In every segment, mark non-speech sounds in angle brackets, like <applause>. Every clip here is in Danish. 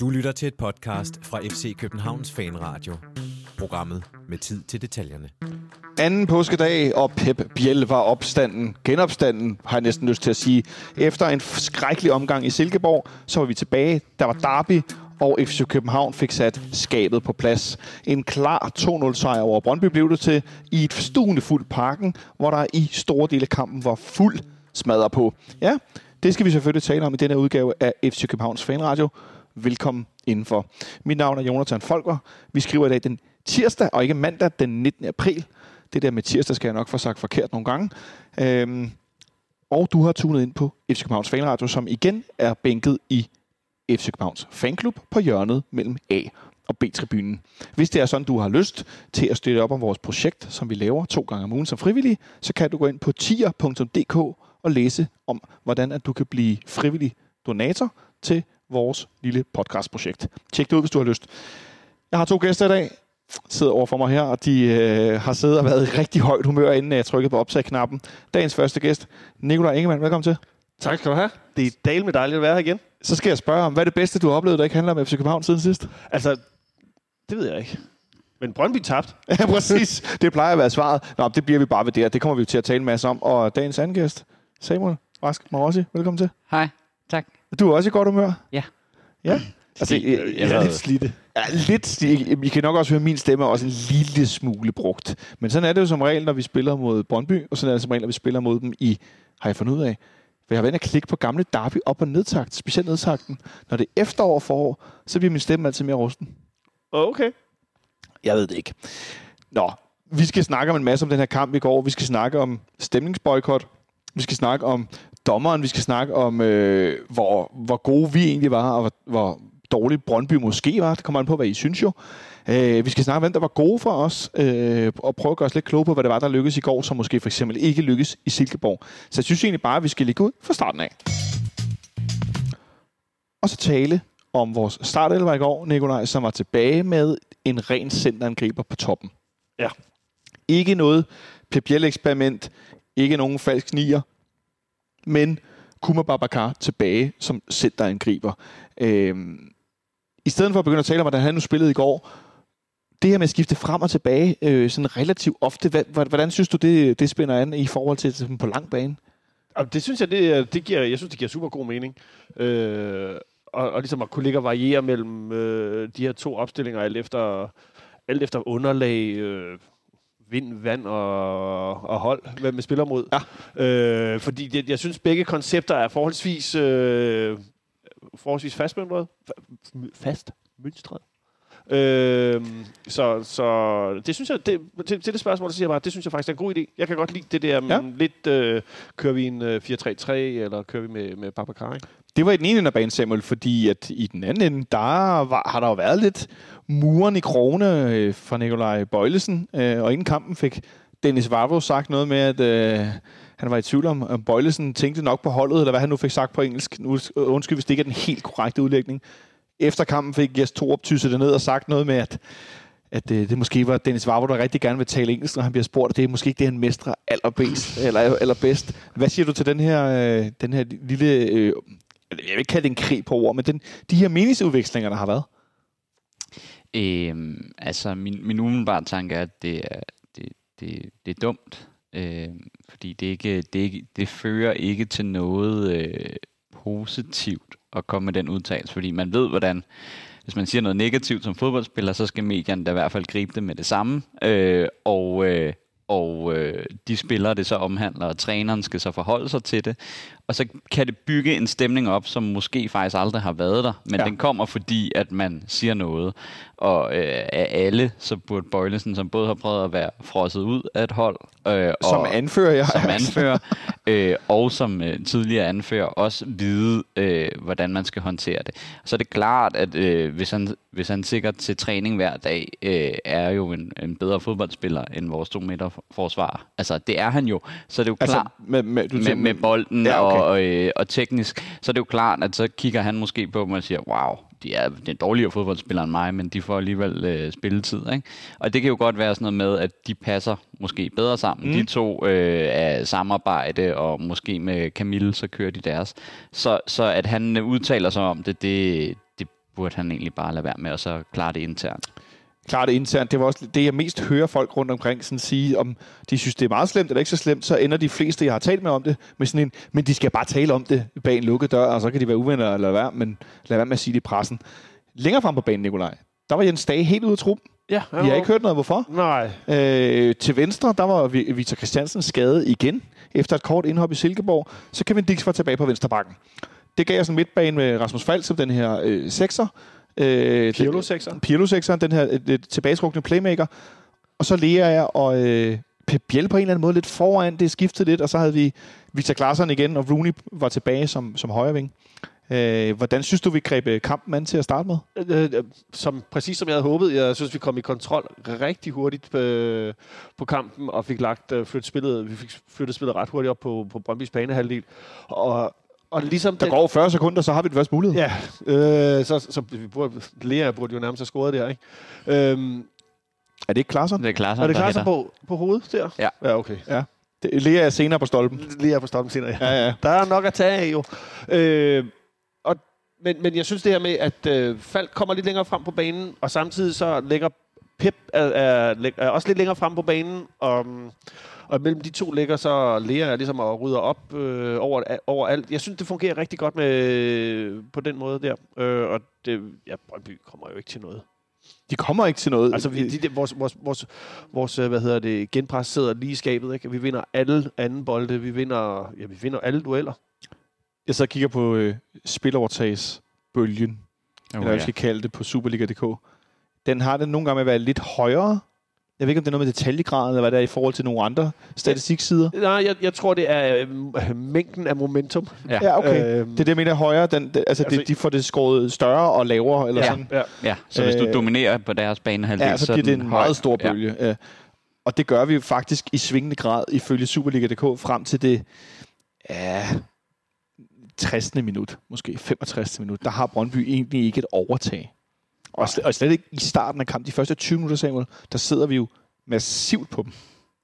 Du lytter til et podcast fra FC Københavns Fanradio. Programmet med tid til detaljerne. Anden påskedag, og Pep Biel var opstanden, genopstanden, har jeg næsten lyst til at sige. Efter en skrækkelig omgang i Silkeborg, så var vi tilbage. Der var derby, og FC København fik sat skabet på plads. En klar 2-0-sejr over Brøndby blev det til i et stuende fuld parken, hvor der i store dele af kampen var fuld smadret på. Ja, det skal vi selvfølgelig tale om i denne udgave af FC Københavns Fanradio. Velkommen indenfor. Mit navn er Jonathan Folker. Vi skriver i dag den tirsdag, og ikke mandag, den 19. april. Det der med tirsdag skal jeg nok få sagt forkert nogle gange. Øhm, og du har tunet ind på FC Københavns Fanradio, som igen er bænket i FC Københavns Fanklub på hjørnet mellem A og B-tribunen. Hvis det er sådan, du har lyst til at støtte op om vores projekt, som vi laver to gange om ugen som frivillig, så kan du gå ind på tier.dk og læse om, hvordan at du kan blive frivillig donator til vores lille podcastprojekt. Tjek det ud, hvis du har lyst. Jeg har to gæster i dag, sidder over for mig her, og de øh, har siddet og været i rigtig højt humør, inden jeg trykkede på optag-knappen. Dagens første gæst, Nikolaj Ingemann, velkommen til. Tak skal du have. Det er dale med dejligt at være her igen. Så skal jeg spørge om, hvad er det bedste, du har oplevet, der ikke handler om FC København siden sidst? Altså, det ved jeg ikke. Men Brøndby tabt. <laughs> ja, præcis. Det plejer at være svaret. Nå, det bliver vi bare ved der. Det kommer vi til at tale en masse om. Og dagens anden gæst, Samuel Rask Marossi, velkommen til. Hej, tak. Du er også i godt humør? Ja. Ja? Altså, jeg, jeg, jeg er lidt slidte. Ja, lidt. I, I kan nok også høre, at min stemme er også en lille smule brugt. Men sådan er det jo som regel, når vi spiller mod Brøndby, og sådan er det som regel, når vi spiller mod dem i, har jeg fundet ud af, for jeg har været og klikke på gamle Derby op- og nedtakt, specielt nedtakten. Når det er efterår og forår, så bliver min stemme altid mere rusten. Okay. Jeg ved det ikke. Nå, vi skal snakke om en masse om den her kamp i går. Vi skal snakke om stemningsboykot. Vi skal snakke om dommeren. Vi skal snakke om, øh, hvor, hvor gode vi egentlig var, og hvor, hvor dårlig Brøndby måske var. Det kommer an på, hvad I synes jo. Øh, vi skal snakke om, hvem der var gode for os, øh, og prøve at gøre os lidt kloge på, hvad det var, der lykkedes i går, som måske for eksempel ikke lykkedes i Silkeborg. Så jeg synes egentlig bare, at vi skal ligge ud fra starten af. Og så tale om vores startelver i går, Nikolaj, som var tilbage med en ren centerangriber på toppen. Ja. Ikke noget Pep eksperiment ikke nogen falsk nier, men Kuma Babacar tilbage som centerangriber. Øhm, I stedet for at begynde at tale om, hvordan han nu spillede i går, det her med at skifte frem og tilbage øh, sådan relativt ofte, hvad, hvordan synes du, det, det spænder an i forhold til sådan på lang bane? Det synes jeg, det, det giver, jeg synes, det giver super god mening. Øh, og, og ligesom at kunne ligge og variere mellem øh, de her to opstillinger, alt efter, alt efter underlag, øh, vind, vand og, og hold, hvem man spiller mod. Ja. Øh, fordi det, jeg synes, begge koncepter er forholdsvis, øh, forholdsvis fastmøntret. Fa- Fast mønstret. Øh, så, så det synes jeg, det, til, til det spørgsmål, så siger jeg bare, det synes jeg faktisk er en god idé. Jeg kan godt lide det der, Ja. ja. lidt, øh, kører vi en øh, 4-3-3, eller kører vi med, med Babacar, ikke? Det var i den ene ende af banen, Samuel, fordi at i den anden ende, der var, har der jo været lidt muren i krone øh, fra Nikolaj Bøjlesen, øh, og inden kampen fik Dennis Vavro sagt noget med, at øh, han var i tvivl om, om Bøjlesen tænkte nok på holdet, eller hvad han nu fik sagt på engelsk. Nu, øh, undskyld, hvis det ikke er den helt korrekte udlægning. Efter kampen fik Jes Torup tysset det ned og sagt noget med, at at øh, det måske var Dennis Vavro, der rigtig gerne vil tale engelsk, når han bliver spurgt, og det er måske ikke det, han mestrer allerbedst, eller, allerbedst. Hvad siger du til den her, øh, den her lille, øh, jeg vil ikke kalde det en krig på ord, men den, de her meningsudvekslinger, der har været? Øhm, altså, min, min umiddelbare tanke er, at det er, det, det, det er dumt. Øhm, fordi det, ikke, det, ikke, det fører ikke til noget øh, positivt at komme med den udtalelse. Fordi man ved, hvordan hvis man siger noget negativt som fodboldspiller, så skal medierne da i hvert fald gribe det med det samme. Øh, og øh, og øh, de spillere, det så omhandler, og træneren skal så forholde sig til det. Og så kan det bygge en stemning op, som måske faktisk aldrig har været der, men Ja. den kommer fordi, at man siger noget. Og øh, af alle, så burde Bøjlesen, som både har prøvet at være frosset ud af et hold, øh, Som og, anfører, ja. som anfører, <laughs> øh, og som øh, tidligere anfører, også vide, øh, hvordan man skal håndtere det. Så er det klart, at øh, hvis, han, hvis han sikkert til træning hver dag, øh, er jo en, en bedre fodboldspiller end vores to meter forsvar. Altså, det er han jo. Så er det jo Altså, klart med, med, med, med bolden Ja, okay. Okay. og, øh, og teknisk, så er det jo klart, at så kigger han måske på dem og siger, wow, de er, de er dårligere fodboldspillere end mig, men de får alligevel øh, spilletid. Ikke? Og det kan jo godt være sådan noget med, at de passer måske bedre sammen. Mm. De to øh, er samarbejde, og måske med Camille, så kører de deres. Så, så at han udtaler sig om det, det, det burde han egentlig bare lade være med, og så klare det internt klart internt. Det var også det, jeg mest hører folk rundt omkring sådan sige, om de synes, det er meget slemt eller ikke så slemt, så ender de fleste, jeg har talt med om det, med sådan en, men de skal bare tale om det bag en lukket dør, og så kan de være uvenner eller være, men lad være med at sige det i pressen. Længere frem på banen, Nikolaj, der var Jens Dage helt ude af truppen. Ja, Vi har ikke hørt noget, hvorfor. Nej. Øh, til venstre, der var Victor Christiansen skadet igen, efter et kort indhop i Silkeborg. Så Kevin Dix var tilbage på venstre bakken. Det gav os en midtbane med Rasmus Fald som den her øh, sekser, Øh, Pirlo 6'eren. Pirlo 6'eren, den her øh, tilbagetrukne playmaker. Og så Lea jeg og øh, Pep Biel på en eller anden måde lidt foran. Det skiftede lidt, og så havde vi Victor Klaassen igen, og Rooney var tilbage som, som højreving. Øh, hvordan synes du, vi greb øh, kampen an til at starte med? Øh, øh, som, præcis som jeg havde håbet. Jeg synes, vi kom i kontrol rigtig hurtigt på, på kampen, og fik lagt flyttet spillet, vi fik flyttet spillet ret hurtigt op på, på Brøndby's banehalvdel. Og og ligesom der den, går 40 sekunder, så har vi det første mulighed. Ja, øh, så, så vi burde, Lea burde jo nærmest have scoret der, ikke? Øhm, er det ikke Klaassen? Det er Klaassen, Er det Klaassen på, på hovedet der? Ja. Ja, okay. Ja. Det, Lea er senere på stolpen. Lea er på stolpen senere, ja. ja, ja. Der er nok at tage af, jo. Øh, og, men, men jeg synes det her med, at øh, Falk kommer lidt længere frem på banen, og samtidig så lægger Pep er, er, er også lidt længere frem på banen, og og mellem de to ligger så Lea ligesom og rydder op øh, over, over alt. Jeg synes, det fungerer rigtig godt med på den måde der. Øh, og det, ja, Brøndby kommer jo ikke til noget. De kommer ikke til noget. Altså, vi, de, de, vores, vores, vores, vores, øh, hvad hedder det, genpres sidder lige i skabet, ikke? Vi vinder alle anden bolde, vi vinder, ja, vi vinder alle dueller. Jeg så kigger på øh, spillovertagsbølgen, oh, eller hvad ja. skal kalde det, på Superliga.dk. Den har det nogle gange med at være lidt højere jeg ved ikke, om det er noget med detaljegraden, eller hvad det er i forhold til nogle andre statistiksider. Nej, jeg, jeg tror, det er øh, mængden af momentum. Ja, ja okay. Øhm, det er det, jeg mener højere. Den, det, altså, altså det, de får det skåret større og lavere, eller ja, sådan. Ja. ja, så hvis du øh, dominerer på deres banehalvdel, ja, så, så bliver det en høj. meget stor bølge. Ja. Og det gør vi faktisk i svingende grad, ifølge Superliga.dk, frem til det ja, 60. minut, måske 65. minut. Der har Brøndby egentlig ikke et overtag. Og, slet, og slet ikke i starten af kampen, de første 20 minutter, Samuel, der sidder vi jo massivt på dem.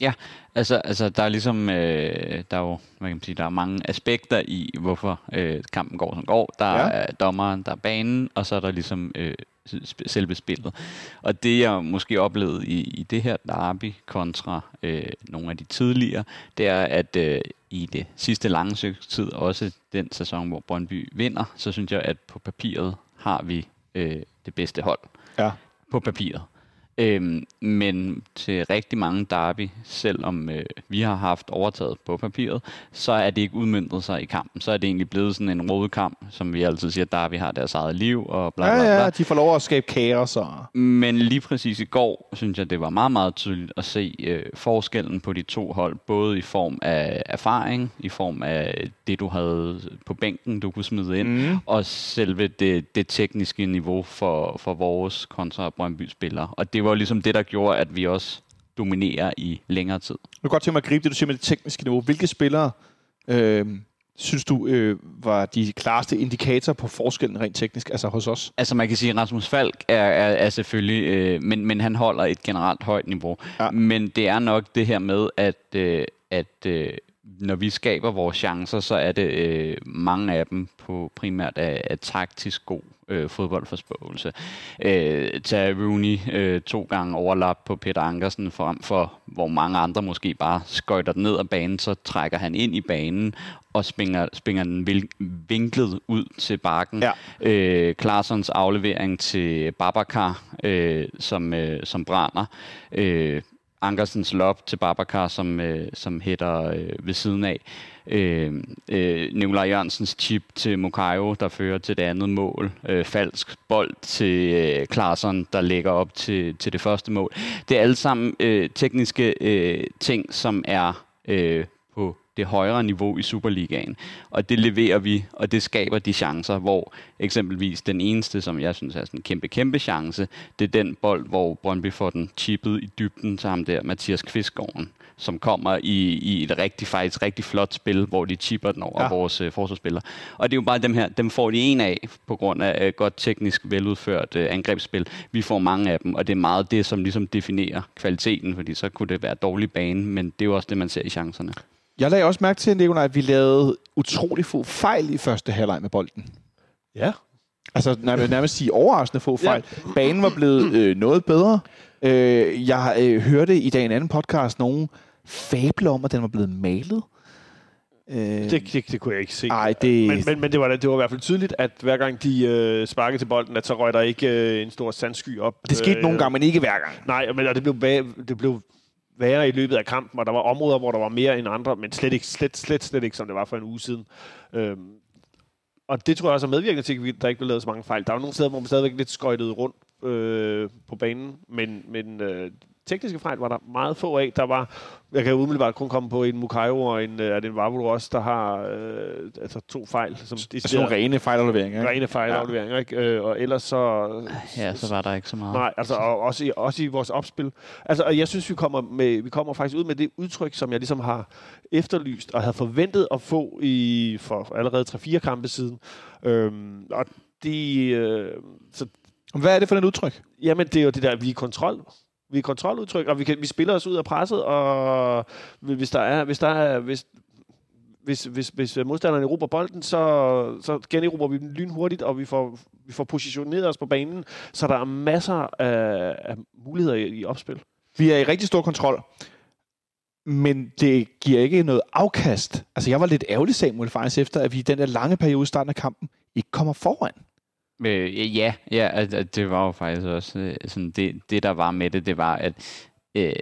Ja, altså, altså der er ligesom, øh, der er jo, hvad kan man sige, der er mange aspekter i, hvorfor øh, kampen går som går. Der ja. er dommeren, der er banen, og så er der ligesom øh, selve spillet. Og det jeg måske oplevede i, i det her derby kontra øh, nogle af de tidligere, det er, at øh, i det sidste lange tid, også den sæson, hvor Brøndby vinder, så synes jeg, at på papiret har vi øh, det bedste hold ja. på papiret. Øhm, men til rigtig mange derby, selvom øh, vi har haft overtaget på papiret, så er det ikke udmyndret sig i kampen. Så er det egentlig blevet sådan en røde kamp, som vi altid siger, derby har deres eget liv og bla bla bla. Ja, ja, de får lov at skabe kaos. Og... Men lige præcis i går, synes jeg, det var meget, meget tydeligt at se øh, forskellen på de to hold, både i form af erfaring, i form af det, du havde på bænken, du kunne smide ind, mm. og selve det, det tekniske niveau for, for vores kontra Brøndby-spillere. Og det det var ligesom det, der gjorde, at vi også dominerer i længere tid. Jeg kan godt tænke mig at gribe det, du siger med det tekniske niveau. Hvilke spillere øh, synes du øh, var de klareste indikatorer på forskellen rent teknisk, altså hos os? Altså man kan sige, at Rasmus Falk er, er, er selvfølgelig, øh, men, men han holder et generelt højt niveau. Ja. Men det er nok det her med, at, øh, at øh, når vi skaber vores chancer, så er det øh, mange af dem på primært af, af taktisk god øh, fodboldforståelse. Øh, tag Rooney øh, to gange overlap på Peter Ankersen frem for, hvor mange andre måske bare skøjter ned ad banen, så trækker han ind i banen og spinger, spinger den vinklet ud til bakken. Ja. Øh, Klarsons aflevering til Babacar, øh, som, øh, som brænder. Øh, Ankersens lop til Babacar, som, øh, som hætter øh, ved siden af. Øh, øh, Nikolaj Jørgensens chip til Mokayo, der fører til det andet mål. Øh, falsk bold til øh, Klaarsson, der lægger op til, til det første mål. Det er alle sammen øh, tekniske øh, ting, som er øh, det højere niveau i Superligaen. Og det leverer vi, og det skaber de chancer, hvor eksempelvis den eneste, som jeg synes er sådan en kæmpe, kæmpe chance, det er den bold, hvor Brøndby får den chippet i dybden til ham der, Mathias Kvistgården som kommer i, i et rigtig, faktisk rigtig flot spil, hvor de chipper den over ja. vores øh, forsvarsspillere. Og det er jo bare dem her, dem får de en af på grund af øh, godt teknisk veludført øh, angrebsspil. Vi får mange af dem, og det er meget det, som ligesom definerer kvaliteten, fordi så kunne det være dårlig bane, men det er jo også det, man ser i chancerne. Jeg lagde også mærke til, Nicolaj, at vi lavede utrolig få fejl i første halvleg med bolden. Ja. Altså nærmest, nærmest sige overraskende få fejl. Ja. Banen var blevet øh, noget bedre. Øh, jeg øh, hørte i dag en anden podcast nogen fable om, at den var blevet malet. Øh, det, det, det kunne jeg ikke se. Ej, det... Men, men, men det, var, det var i hvert fald tydeligt, at hver gang de øh, sparkede til bolden, at så røg der ikke øh, en stor sandsky op. Det skete øh, nogle gange, men ikke hver gang. Nej, men det blev, det blev værre i løbet af kampen, og der var områder, hvor der var mere end andre, men slet ikke, slet, slet, slet ikke, som det var for en uge siden. Øhm, og det tror jeg også er medvirkende til, at der ikke blev lavet så mange fejl. Der var nogle steder, hvor man stadigvæk lidt skøjtede rundt øh, på banen, men, men øh, tekniske fejl var der meget få af. Der var, jeg kan umiddelbart kun komme på en Mukayo og en, er det en Vavro også, der har øh, altså to fejl. Som de altså nogle rene fejlafleveringer, ikke? Rene fejlafleveringer, ja. ikke? Øh, og ellers så... Ja, så var der ikke så meget. Nej, altså og også, i, også i vores opspil. Altså, og jeg synes, vi kommer, med, vi kommer faktisk ud med det udtryk, som jeg ligesom har efterlyst og havde forventet at få i for allerede 3-4 kampe siden. Øhm, og de... Øh, så hvad er det for et udtryk? Jamen, det er jo det der, vi er kontrol. Vi er kontroludtryk, og vi, kan, vi spiller os ud af presset, og hvis der er, hvis der er, hvis, hvis, hvis, hvis øh, modstanderen erobrer bolden, så, så generobrer vi den lynhurtigt, og vi får, vi får positioneret os på banen, så der er masser af, af muligheder i, i opspil. Vi er i rigtig stor kontrol, men det giver ikke noget afkast. Altså, jeg var lidt ærgerlig, Samuel, faktisk efter, at vi i den der lange periode i starten af kampen ikke kommer foran. Øh, ja, ja, at, det var jo faktisk også øh, sådan det, det, der var med det, det var, at øh,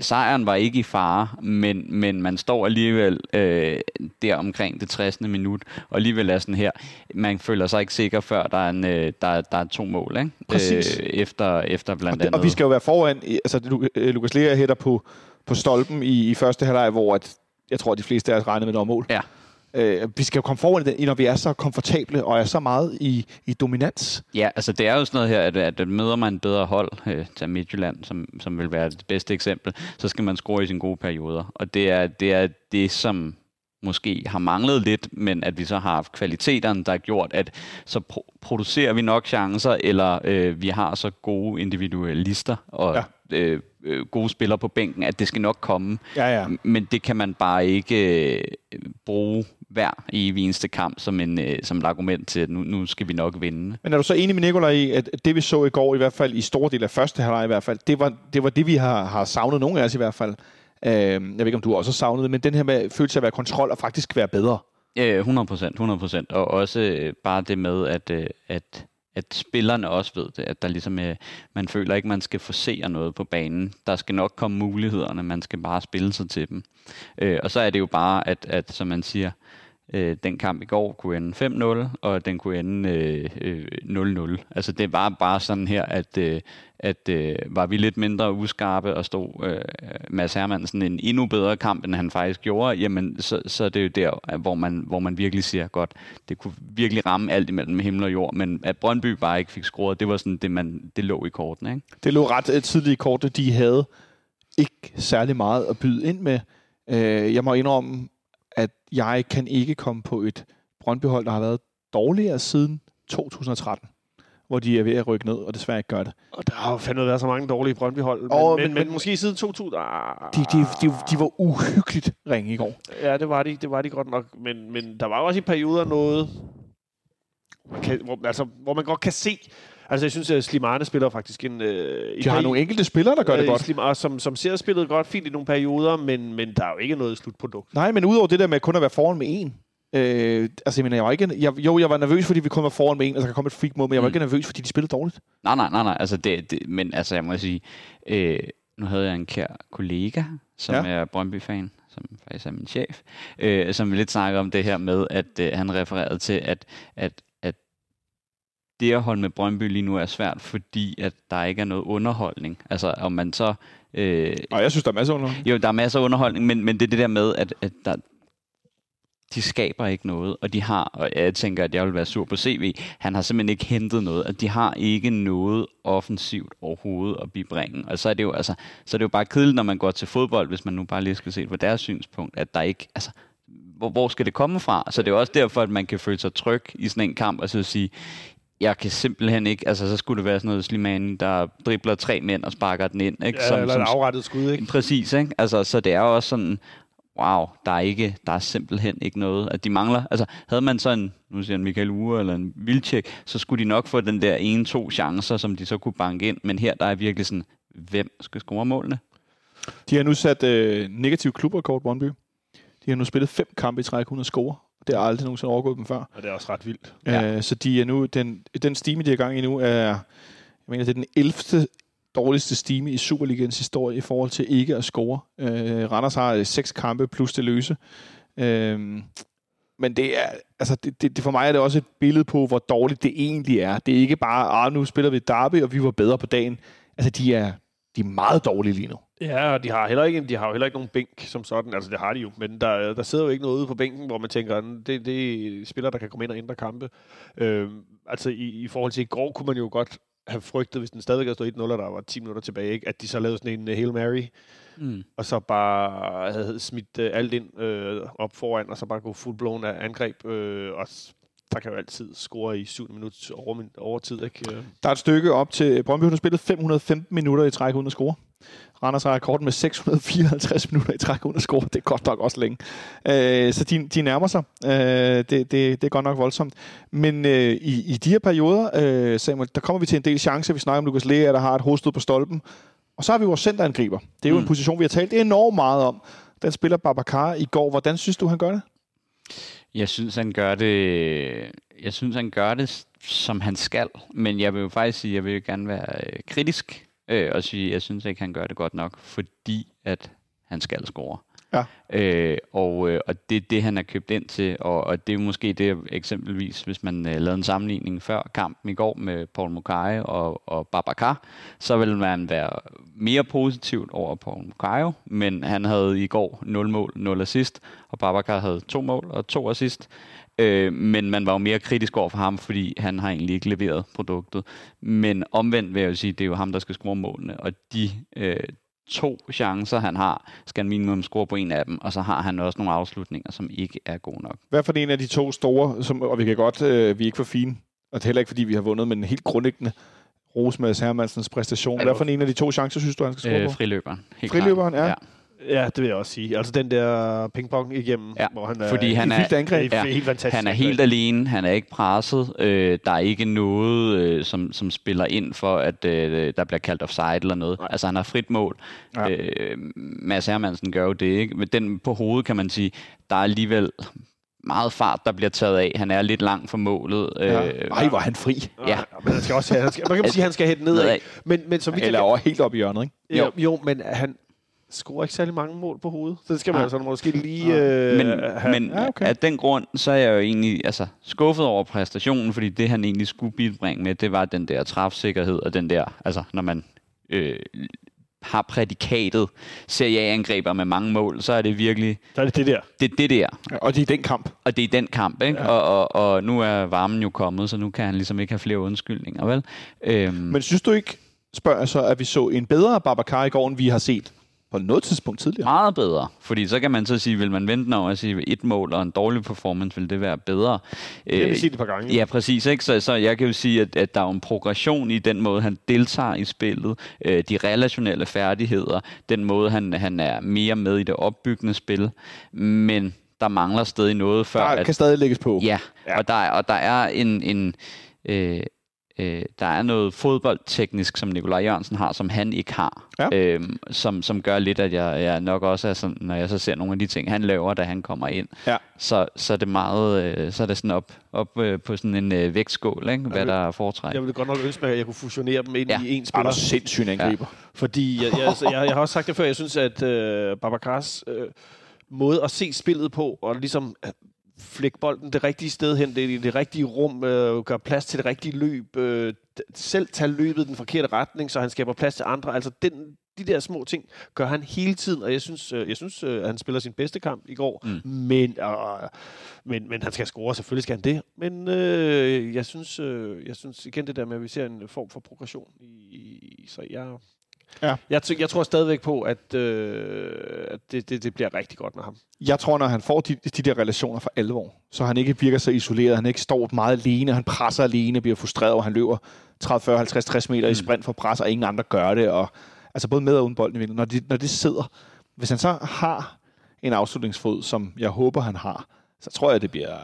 sejren var ikke i fare, men, men man står alligevel øh, der omkring det 60. minut, og alligevel er sådan her, man føler sig ikke sikker, før der er, en, øh, der, der er to mål, ikke? Præcis. Øh, efter, efter blandt og det, andet. Og vi skal jo være foran, altså øh, Lukas Lea hætter på, på stolpen i, i første halvleg, hvor at, jeg tror, at de fleste af os regnede med noget mål. Ja. Øh, vi skal jo komme foran i når vi er så komfortable og er så meget i, i dominans. Ja, altså det er jo sådan noget her, at, at møder man en bedre hold øh, til Midtjylland, som, som vil være det bedste eksempel, så skal man score i sine gode perioder. Og det er det, er det som måske har manglet lidt, men at vi så har haft kvaliteterne, der har gjort, at så pro- producerer vi nok chancer, eller øh, vi har så gode individualister og ja. øh, øh, gode spillere på bænken, at det skal nok komme. Ja, ja. Men det kan man bare ikke øh, bruge hver i eneste kamp som, en, øh, som et argument til, at nu, nu skal vi nok vinde. Men er du så enig med Nikolaj i, at det vi så i går, i hvert fald i store del af første halvleg i hvert fald, det var det, var det vi har, har savnet, nogle af os i hvert fald. Øh, jeg ved ikke, om du også har savnet det, men den her med følelse af at være kontrol og faktisk være bedre. Ja, 100 procent, 100 procent. Og også øh, bare det med, at, øh, at at spillerne også ved det, at der ligesom, øh, man føler ikke, man skal forsere noget på banen. Der skal nok komme mulighederne, man skal bare spille sig til dem. Øh, og så er det jo bare, at, at som man siger, øh, den kamp i går kunne ende 5-0, og den kunne ende øh, øh 0-0. Altså det var bare sådan her, at, øh, at øh, var vi lidt mindre uskarpe og stod øh, Mads Hermansen en endnu bedre kamp, end han faktisk gjorde, jamen så, så er det jo der, hvor man, hvor man virkelig siger, godt, det kunne virkelig ramme alt imellem himmel og jord, men at Brøndby bare ikke fik scoret, det var sådan det, man, det lå i kortene. Ikke? Det lå ret øh, tidligt i kortene, de havde ikke særlig meget at byde ind med. Uh, jeg må indrømme, at jeg kan ikke komme på et Brøndbyhold, der har været dårligere siden 2013 hvor de er ved at rykke ned, og desværre ikke gør det. Og der har jo fandme været så mange dårlige Brøndby-hold. Men, oh, men, men, men, måske siden 2000... Ah, de, de, de, de var uhyggeligt ringe i går. Ja, det var de, det var de godt nok. Men, men der var også i perioder noget, kan, hvor, altså, hvor man godt kan se, Altså, jeg synes, at Slimane spiller faktisk en... Øh, de har nogle enkelte spillere, der gør det øh, godt. Slimane, som, som ser spillet godt fint i nogle perioder, men, men der er jo ikke noget slutprodukt. Nej, men udover det der med kun at være foran med en, Øh, altså, jeg mener, jeg var ikke, jeg, jo, jeg var nervøs, fordi vi kun var foran med en, altså der kom et freak mod, men jeg var mm. ikke nervøs, fordi de spillede dårligt. Nej, nej, nej, nej, altså det, det men altså, jeg må sige, øh, nu havde jeg en kær kollega, som ja. er Brøndby-fan, som faktisk er min chef, øh, som lidt snakker om det her med, at øh, han refererede til, at, at det at holde med Brøndby lige nu er svært, fordi at der ikke er noget underholdning. Altså om man så... Øh, og jeg synes, der er masser af underholdning. Jo, der er masser af underholdning, men, men det er det der med, at, at der, de skaber ikke noget, og de har, og jeg tænker, at jeg vil være sur på CV, han har simpelthen ikke hentet noget, at de har ikke noget offensivt overhovedet at bibringe. Og så er det jo, altså, så er det jo bare kedeligt, når man går til fodbold, hvis man nu bare lige skal se på deres synspunkt, at der ikke, altså, hvor, hvor skal det komme fra? Så det er jo også derfor, at man kan føle sig tryg i sådan en kamp, og så sige, jeg kan simpelthen ikke, altså så skulle det være sådan noget Slimani, der dribler tre mænd og sparker den ind. Ikke? Ja, som, eller et afrettet skud, ikke? Præcis, ikke? Altså, så det er jo også sådan, wow, der er, ikke, der er simpelthen ikke noget, at de mangler. Altså, havde man så en, nu siger en Michael Ure eller en Vilcek, så skulle de nok få den der ene, to chancer, som de så kunne banke ind. Men her, der er virkelig sådan, hvem skal score målene? De har nu sat øh, negativ klubrekord, Brøndby. De har nu spillet fem kampe i træk uden at score. Det har aldrig nogensinde overgået dem før. Og det er også ret vildt. Ja. Øh, så de er nu, den, den stime, de er i gang i nu, er, jeg mener, det er den 11 dårligste stime i Superligans historie i forhold til ikke at score. Øh, Randers har øh, seks kampe plus det løse. Øh, men det er, altså det, det, det, for mig er det også et billede på, hvor dårligt det egentlig er. Det er ikke bare, ah, nu spiller vi derby, og vi var bedre på dagen. Altså, de er, de er meget dårlige lige nu. Ja, og de har heller ikke, de har jo heller ikke nogen bænk som sådan. Altså, det har de jo. Men der, der sidder jo ikke noget ude på bænken, hvor man tænker, det, det er spillere, der kan komme ind og ændre kampe. Øh, altså, i, i forhold til i går, kunne man jo godt have frygtet, hvis den stadig havde stået 1-0, og der var 10 minutter tilbage, ikke? at de så lavede sådan en uh, Hail Mary, mm. og så bare havde smidt uh, alt ind uh, op foran, og så bare gå fuldblåen af angreb, uh, og der kan jo altid score i 7 minutter over, tid. Ikke? Der er et stykke op til Brøndby, hun har spillet 515 minutter i træk uden at score. Randers har rekorden med 654 minutter i træk uden at score. Det er godt nok også længe. Øh, så de, de nærmer sig. Øh, det, det, det er godt nok voldsomt. Men øh, i, i de her perioder, øh, Samuel, der kommer vi til en del chancer. Vi snakker om Lukas Lea, der har et hovedstød på stolpen. Og så har vi vores centerangriber. Det er jo mm. en position, vi har talt enormt meget om. Den spiller Babacar i går. Hvordan synes du, han gør det? Jeg synes, han gør det... Jeg synes, han gør det, som han skal. Men jeg vil jo faktisk sige, at jeg vil jo gerne være øh, kritisk øh, og sige, at jeg synes ikke, han gør det godt nok, fordi at han skal score. Ja. Øh, og, øh, og det er det, han er købt ind til, og, og det er måske det, eksempelvis, hvis man øh, lavede en sammenligning før kampen i går med Paul Mukai og, og Babacar, så vil man være mere positivt over Paul Mukai, men han havde i går 0 mål, 0 assist, og Babacar havde to mål og to assist. Øh, men man var jo mere kritisk over for ham, fordi han har egentlig ikke leveret produktet. Men omvendt vil jeg jo sige, det er jo ham, der skal score målene, og de øh, to chancer, han har, skal han minimum score på en af dem, og så har han også nogle afslutninger, som ikke er gode nok. Hvad for en af de to store, som, og vi kan godt, øh, vi er ikke for fine, og det er heller ikke, fordi vi har vundet, men helt grundlæggende, rose med Hermansens præstation. Hvad for en af de to chancer, synes du, han skal score øh, på? Friløberen. Helt friløberen, ja. ja. Ja, det vil jeg også sige. Altså den der pingpong igennem, ja, hvor han er fordi han er, angreb. Ja, helt fantastisk. Han er helt alene, han er ikke presset. Øh, der er ikke noget, øh, som, som spiller ind for, at øh, der bliver kaldt offside eller noget. Nej. Altså han har frit mål. Ja. Øh, Mads Hermansen gør jo det, ikke? Men den på hovedet kan man sige, der er alligevel meget fart, der bliver taget af. Han er lidt lang for målet. Ja. Øh, Ej, hvor han fri. Ja. Men han skal også have, han skal, man kan <laughs> sige, at han skal hætte nedad. Men, men så vi Eller kan, over helt op i hjørnet, ikke? Jo, jo men han, scorer ikke særlig mange mål på hovedet. Så det skal man ja. altså måske lige ja. øh, Men, have. men ja, okay. af den grund, så er jeg jo egentlig altså, skuffet over præstationen, fordi det han egentlig skulle bibringe med, det var den der træfsikkerhed og den der, altså når man øh, har prædikatet Serie A-angreber med mange mål, så er det virkelig... Så er det det der. Det er det der. Ja, og det er den kamp. Og det er den kamp, ikke? Ja. Og, og, og nu er varmen jo kommet, så nu kan han ligesom ikke have flere undskyldninger, vel? Øhm. Men synes du ikke, spørger jeg så, at vi så en bedre Babacar i går, end vi har set? På noget tidspunkt tidligere. Meget bedre, fordi så kan man så sige, vil man vente over at sige et mål og en dårlig performance, vil det være bedre. Det vil sige det et par gange. Ja, præcis. Ikke? Så, så jeg kan jo sige, at, at der er en progression i den måde, han deltager i spillet, øh, de relationelle færdigheder, den måde, han, han er mere med i det opbyggende spil, men der mangler stadig noget før. Der kan at, stadig lægges på. Ja, ja. Og, der, og der er en... en øh, øh, der er noget fodboldteknisk, som Nikolaj Jørgensen har, som han ikke har. Ja. Øh, som, som gør lidt, at jeg, jeg nok også er sådan, når jeg så ser nogle af de ting, han laver, da han kommer ind, ja. så, så er det meget, øh, så er det sådan op, op øh, på sådan en øh, vægtskål, ikke? hvad vil, der er foretræk. Jeg ville godt nok ønske mig, at jeg kunne fusionere dem ind ja. i en spiller. Er sindssygt angriber. Ja. Fordi jeg, jeg, altså, jeg, jeg, har også sagt det før, jeg synes, at øh, Babacars øh, måde at se spillet på, og ligesom flække bolden det rigtige sted hen, det, det rigtige rum, øh, gøre plads til det rigtige løb. Øh, selv tage løbet i den forkerte retning, så han skaber plads til andre. Altså den, de der små ting gør han hele tiden, og jeg synes, øh, jeg synes øh, han spiller sin bedste kamp i går, mm. men, øh, men, men han skal score, selvfølgelig skal han det. Men øh, jeg, synes, øh, jeg synes igen det der med, at vi ser en form for progression. I, så jeg, Ja. jeg, jeg tror stadigvæk på, at, øh, at det, det, det bliver rigtig godt med ham. Jeg tror, når han får de, de der relationer for alvor, så han ikke virker så isoleret, han ikke står meget alene, han presser alene, bliver frustreret, og han løber 30, 40, 50, 60 meter mm. i sprint for pres, og ingen andre gør det. Og, altså både med og uden bolden i vinkel. Når, de, når det sidder, hvis han så har en afslutningsfod, som jeg håber, han har, så tror jeg, det bliver,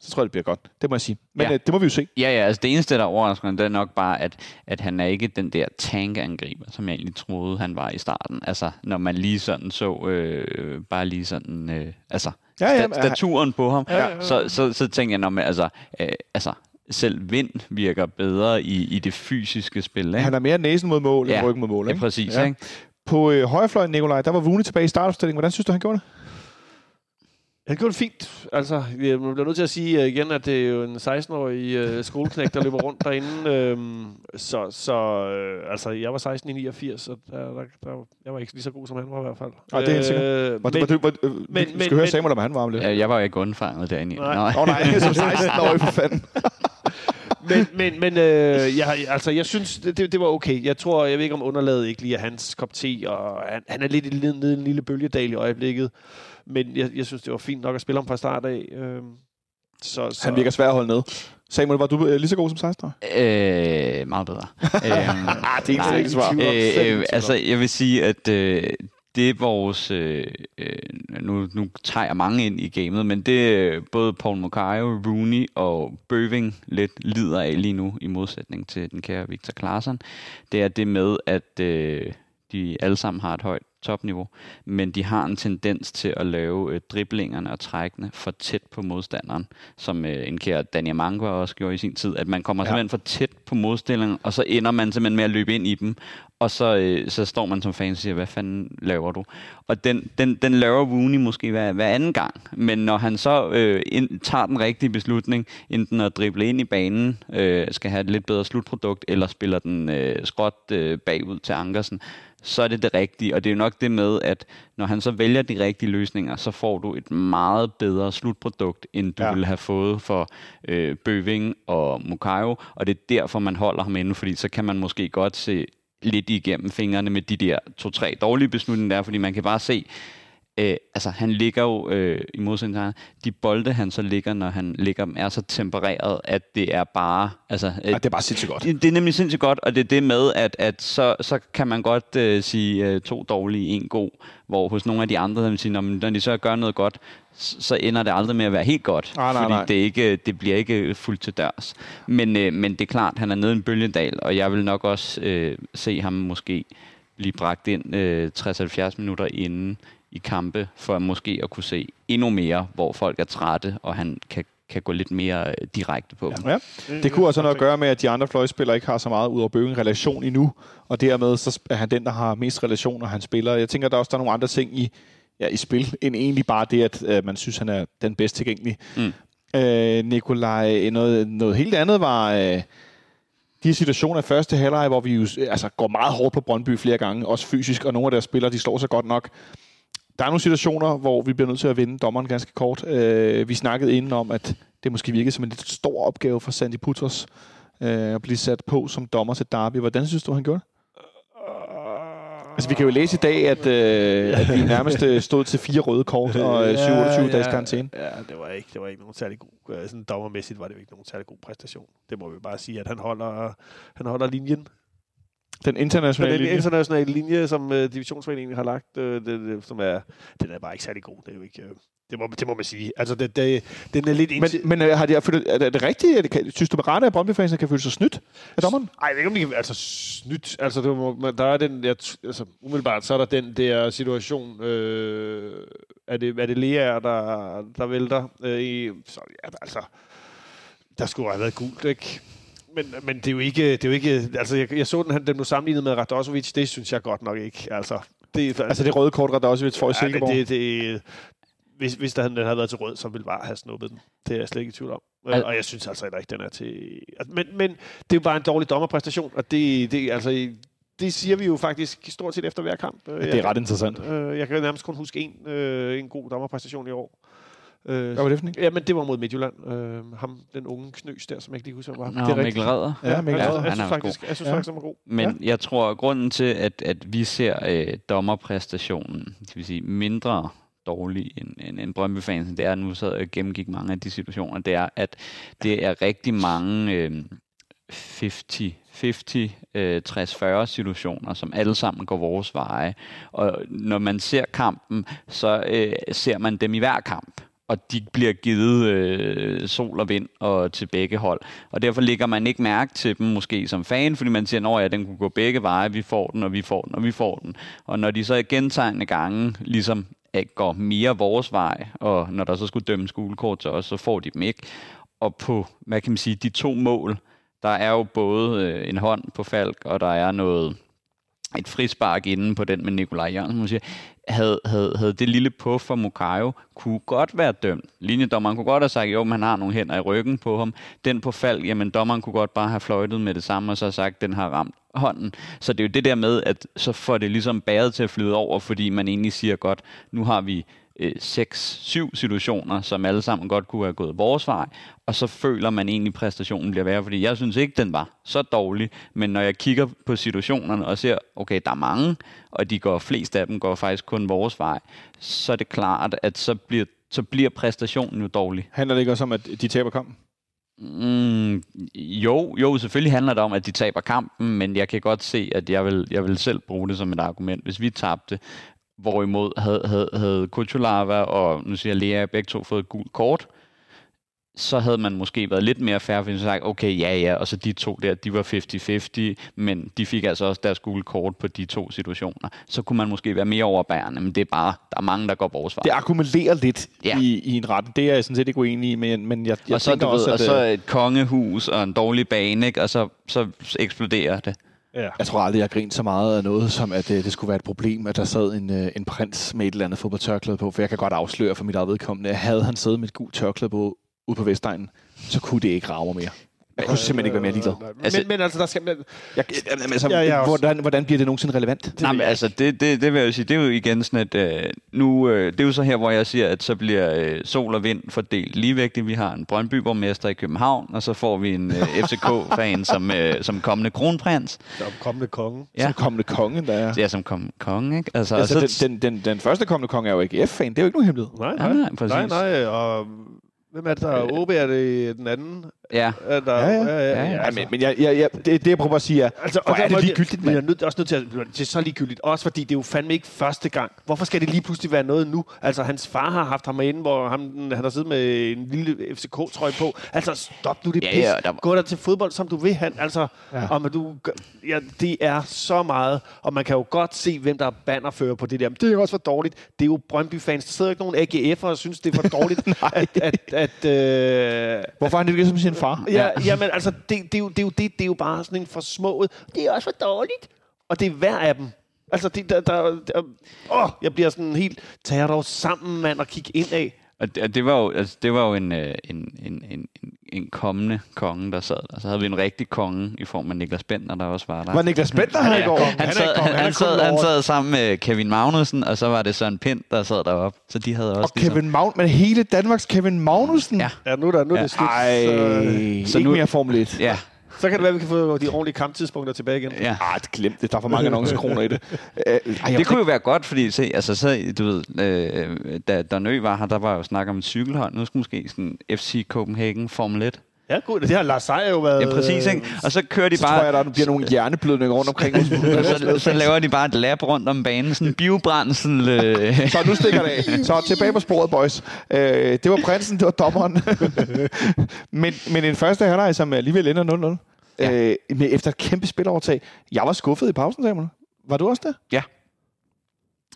så tror jeg, det bliver godt. Det må jeg sige. Men Ja. ja. det må vi jo se. Ja, ja, altså det eneste, der overrasker mig, det er nok bare, at, at han er ikke den der tankangriber, som jeg egentlig troede, han var i starten. Altså, når man lige sådan så, øh, bare lige sådan, øh, altså, Ja, ja, sta- staturen på ham, Ja, ja, ja. Så, så, så tænker jeg, når man, altså, øh, altså, selv vind virker bedre i, i det fysiske spil, ikke? Han er mere næsen mod mål, Ja. end ryggen mod mål. ja, Ikke? præcis, Ja. ikke? På øh, højrefløjen, Nikolaj, der var Vune tilbage i startopstillingen. Hvordan synes du, han gjorde det? Han gjorde det fint. Altså, jeg bliver nødt til at sige øh, igen, at det er jo en 16-årig øh, skoleknæk, der løber rundt derinde. Øhm, så, så øh, altså, jeg var 16 i 89, og der, der, der, jeg var ikke lige så god, som han var i hvert fald. Nej, det er helt sikkert. Øh, Var, men, men, var, var, øh, men- skal høre men- Samuel, om han var om lidt. Ja, jeg var jo ikke undfanget derinde. Nej. Nej. Oh, nej, som 16-årig for fanden. <laughs> men, men, men øh, jeg, altså, jeg synes, det, det, var okay. Jeg tror, jeg ved ikke, om underlaget ikke lige er hans kop te, og han, han er lidt i nede nede i en lille bølgedal i øjeblikket. Men jeg, jeg synes, det var fint nok at spille ham fra start af. Øh, så, så, Han virker svær at holde ned. Samuel, var du øh, lige så god som 16-årig? Øh, meget bedre. øhm, <laughs> Ah, det er nej, ikke svar. om, slet Øh, øh, altså, om. jeg vil sige, at øh, det er vores... Øh, øh, nu, nu tager jeg mange ind i gamet, men det er både Paul Mokayo, Rooney og Bøving lidt lider af lige nu, i modsætning til den kære Victor Claesson. Det er det med, at øh, de alle sammen har et højt topniveau, men de har en tendens til at lave øh, driblingerne og trækkene for tæt på modstanderen, som øh, en kære Daniel Mangwa også gjorde i sin tid, at man kommer ja. simpelthen for tæt på modstilleren, og så ender man simpelthen med at løbe ind i dem, og så, øh, så står man som fan og siger, hvad fanden laver du? Og den, den, den laver Rooney måske hver, hver anden gang, men når han så øh, ind, tager den rigtige beslutning, enten at drible ind i banen, øh, skal have et lidt bedre slutprodukt, eller spiller den øh, skråt øh, bagud til Ankersen, så er det det rigtige. Og det er jo nok det med, at når han så vælger de rigtige løsninger, så får du et meget bedre slutprodukt, end du. Ja. ville have fået for øh, Bøving og Mukayo. Og det er derfor, man holder ham inde, fordi så kan man måske godt se lidt igennem fingrene med de der to-tre dårlige beslutninger der, fordi man kan bare se, øh, altså han ligger jo øh, i modsætning til, de bolde han så ligger, når han ligger dem, er så tempereret, at det er bare, altså, øh, Ja, det er bare sindssygt godt. det, det er nemlig sindssygt godt, og det er det med, at, at så, så kan man godt øh, sige øh, to dårlige, en god, hvor hos nogle af de andre, der vil sige, når, når de så gør noget godt, så ender det aldrig med at være helt godt, Nej, nej, fordi nej. Det, ikke, det bliver ikke fuldt til dørs. Men, øh, men det er klart, han er nede i en bølgedal, og jeg vil nok også øh, se ham måske blive bragt ind øh, 60-70 minutter inden i kampe, for måske at kunne se endnu mere, hvor folk er trætte, og han kan, kan gå lidt mere øh, direkte på. Ja. Ja. Det kunne også have noget at gøre med, at de andre fløjspillere ikke har så meget ud over bøgen relation endnu, og dermed så er han den, der har mest relation, når han spiller. Jeg tænker, der er også der er nogle andre ting i, ja, i spil, end egentlig bare det, at øh, man synes, han er den bedst tilgængelige. Mm. Øh, Nikolaj, noget, noget helt andet var øh, de situationer i første halvleg, hvor vi jo altså, går meget hårdt på Brøndby flere gange, også fysisk, og nogle af deres spillere, de slår sig godt nok. Der er nogle situationer, hvor vi bliver nødt til at vinde dommeren ganske kort. Øh, vi snakkede inden om, at det måske virkede som en lidt stor opgave for Sandy Putros øh, at blive sat på som dommer til Derby. Hvordan synes du, han gjorde det? Altså, vi kan jo læse i dag, at, øh, at vi nærmest øh, stod til fire røde kort og øh, 7-28 dages karantæne. Ja, det var ikke, det var ikke nogen særlig god, øh, sådan dommermæssigt var det ikke nogen særlig god præstation. Det må vi bare sige, at han holder, han holder linjen. Den internationale Den linje. internationale linje, som øh, divisionsforeningen har lagt, øh, det, det, som er, den er bare ikke særlig god. Det er jo ikke, øh, det, må, det må man sige. Altså, det, det, den er lidt... Men, men øh, har de, følt, er, det, er det rigtigt? Er det, kan, synes du med rette, at brøndby kan føle sig snydt af dommeren? Ej, jeg ved ikke, om de kan... Altså, snydt. Altså, det må, der er den... Jeg, altså, umiddelbart, så er der den der situation... Øh, er, det, er det Lea, der, der vælter? Øh, i, så, ja, altså... Der skulle have været gult, ikke? Men, men det er jo ikke... Det er jo ikke altså, jeg, jeg så den, han, den blev sammenlignet med Radosovic. Det synes jeg godt nok ikke. Altså, det, Altså det røde kort, der også vil få i ja, Silkeborg. det, det, det, hvis, hvis der, den havde været til rød, så ville bare have snuppet den. Det er jeg slet ikke i tvivl om. Øh, Al- og jeg synes altså heller ikke, den er til... Altså, men, men det er jo bare en dårlig dommerpræstation, og det, det, altså, det siger vi jo faktisk stort set efter hver kamp. Øh, Det er ret interessant. Øh, jeg kan nærmest kun huske en, øh, en god dommerpræstation i år. Øh, Hvad var det for en? Ja, men det var mod Midtjylland. Øh, ham, den unge knøs der, som jeg ikke lige husker, hvad var. Nå, det er Mikkel Redder. Ja, Mikkel jeg, Redder. jeg, Han synes er faktisk, jeg synes Ja. faktisk, han var god. Men ja. jeg tror, at grunden til, at, at vi ser øh, dommerpræstationen, det vil sige mindre dårlig end, end, end Brøndby fansen, det er, at nu så jeg gennemgik mange af de situationer, det er, at det er rigtig mange øh, 50 50, øh, 60-40 situationer, som alle sammen går vores veje. Og når man ser kampen, så øh, ser man dem i hver kamp og de bliver givet øh, sol og vind og til begge hold. Og derfor ligger man ikke mærke til dem måske som fan, fordi man siger, at ja, den kunne gå begge veje, vi får den, og vi får den, og vi får den. Og når de så gentagende gange ligesom at går mere vores vej, og når der så skulle dømme skolekort til os, så får de dem ikke. Og på, hvad kan man sige, de to mål, der er jo både øh, en hånd på Falk, og der er noget et frispark inden på den med Nikolaj Jørgensen. Man siger, havde, havde, havde det lille puff for Mukayo kunne godt være dømt. Linjedommeren kunne godt have sagt, jo, men han har nogle hænder i ryggen på ham. Den på fald, jamen dommeren kunne godt bare have fløjtet med det samme, og så sagt, den har ramt hånden. Så det er jo det der med, at så får det ligesom bæret til at flyde over, fordi man egentlig siger godt, nu har vi øh, 6-7 situationer, som alle sammen godt kunne have gået vores vej, og så føler man egentlig, at præstationen bliver værre, fordi jeg synes ikke, den var så dårlig, men når jeg kigger på situationerne og ser, okay, der er mange, og de går, flest af dem går faktisk kun vores vej, så er det klart, at så bliver, så bliver præstationen jo dårlig. Handler det ikke også om, at de taber kampen? Mm, jo, jo, selvfølgelig handler det om, at de taber kampen, men jeg kan godt se, at jeg vil, jeg vil selv bruge det som et argument. Hvis vi tabte, hvorimod havde, havde, havde Kuchulava og nu siger Lea begge to fået et gult kort, så havde man måske været lidt mere færre, fordi sagt, okay, ja, ja, og så de to der, de var 50-50, men de fik altså også deres gule kort på de to situationer. Så kunne man måske være mere overbærende, men det er bare, der er mange, der går vores vej. Det akkumulerer lidt Ja. i, i en ret. Det er jeg sådan set ikke uenig i, men, men jeg, jeg og så, tænker du ved, også, og at, så øh, et kongehus og en dårlig bane, ikke? og så, så eksploderer det. Ja. jeg tror aldrig, jeg grinede så meget af noget, som at øh, det skulle være et problem, at der sad en, øh, en prins med et eller andet fodboldtørklæde på, for jeg kan godt afsløre for mit eget vedkommende, at havde han siddet med et gult tørklæde på ude på Vestegnen, så kunne det ikke rave mere. Jeg kunne simpelthen ikke være mere ligeglad. Men, Altså- men altså, der skal... Men, Jeg, altså, Ja, jeg hvordan, hvordan bliver det nogensinde relevant? Nej, men altså, det, det, det vil jeg jo sige, det er jo igen sådan, at øh, nu, øh, det er jo så her, hvor jeg siger, at så bliver øh, sol og vind fordelt ligevægtigt. Vi har en Brøndby-borgmester i København, og så får vi en øh, FCK-fan som, øh, som kommende kronprins. er kommende konge. Ja. Som kommende konge, der er. Ja, som kom, konge, ikke? Altså, Altså, og så, den, den, den, den første kommende konge er jo ikke F-fan. Det er jo ikke nogen hemmelighed. Nej, Ja, nej, nej, præcis. nej, nej, og hvem er det, der er OB? Er det den anden? Ja, Er der, Ja, ja. Ja, ja. Ja, men, men jeg, jeg, jeg, det, det, jeg prøver at sige er, Altså, hvor og er derfor det ligegyldigt, Jeg er mand. nødt, også nødt til at... Det er så ligegyldigt. Også fordi det er jo fandme ikke første gang. Hvorfor skal det lige pludselig være noget nu? Altså, hans far har haft ham inde, hvor ham, han har siddet med en lille FCK-trøje på. Altså, stop nu det Ja, pis. ja, der Gå der til fodbold, som du vil. Han, altså, ja. Om at du, ja, det er så meget. Og man kan jo godt se, hvem der er bannerfører på det der. Men det er jo også for dårligt. Det er jo Brøndby-fans. Der sidder jo ikke nogen AGF'er og synes, det er for dårligt, <laughs> at... at, at øh, Hvorfor har han det ikke som sin far? Ja, jamen altså, det, det, er jo, det, er jo det, det er jo bare sådan en forsmået. Det er også for dårligt. Og det er hver af dem. Altså, det, der, der, der, åh, jeg bliver sådan helt, tag jer dog sammen, mand, og kig ind af. Og det, og det var jo, altså, det var jo en, øh, en, en, en, en, en kommende konge, der sad der. Så havde vi en rigtig konge i form af Niklas Bentner, der også var der. Var Niklas Bentner her i går? Han, Han sad, han, han sad, han sad sammen med Kevin Magnussen, og så var det Søren Pind, der sad deroppe. Så de havde også Og Kevin Magn, men hele Danmarks Kevin Magnussen? Ja. Ja, nu er, der, nu er Ja. det slut. Ej, Så, så nu- ikke mere Formel 1. Ja, så kan det være, at vi kan få de ordentlige kamptidspunkter tilbage igen. ja. Ah, det. Der er for mange <laughs> annoncekroner i det. Øh, ej, Det kunne jo være godt, fordi se, altså, så, du ved, øh, da, da Nø var her, der var jo snak om et cykelhold. Nu skulle måske sådan FC Copenhagen Formel 1. Ja, god. Det har Lars Seier jo været... Ja, præcis, ikke? Og så kører de så tror bare... jeg, der bliver nogle hjerneblødninger rundt omkring. <laughs> så, så laver de bare et lab rundt om banen, sådan en biobrændsel. Øh, <laughs> Så nu stikker det af. Så tilbage på sporet, boys. Øh, det var prinsen, det var dommeren. <laughs> men, men en første halvleg, som alligevel ender 0-0. Ja. Øh, med, efter et kæmpe spillerovertag. Jeg var skuffet i pausen, Samuel. Var du også det?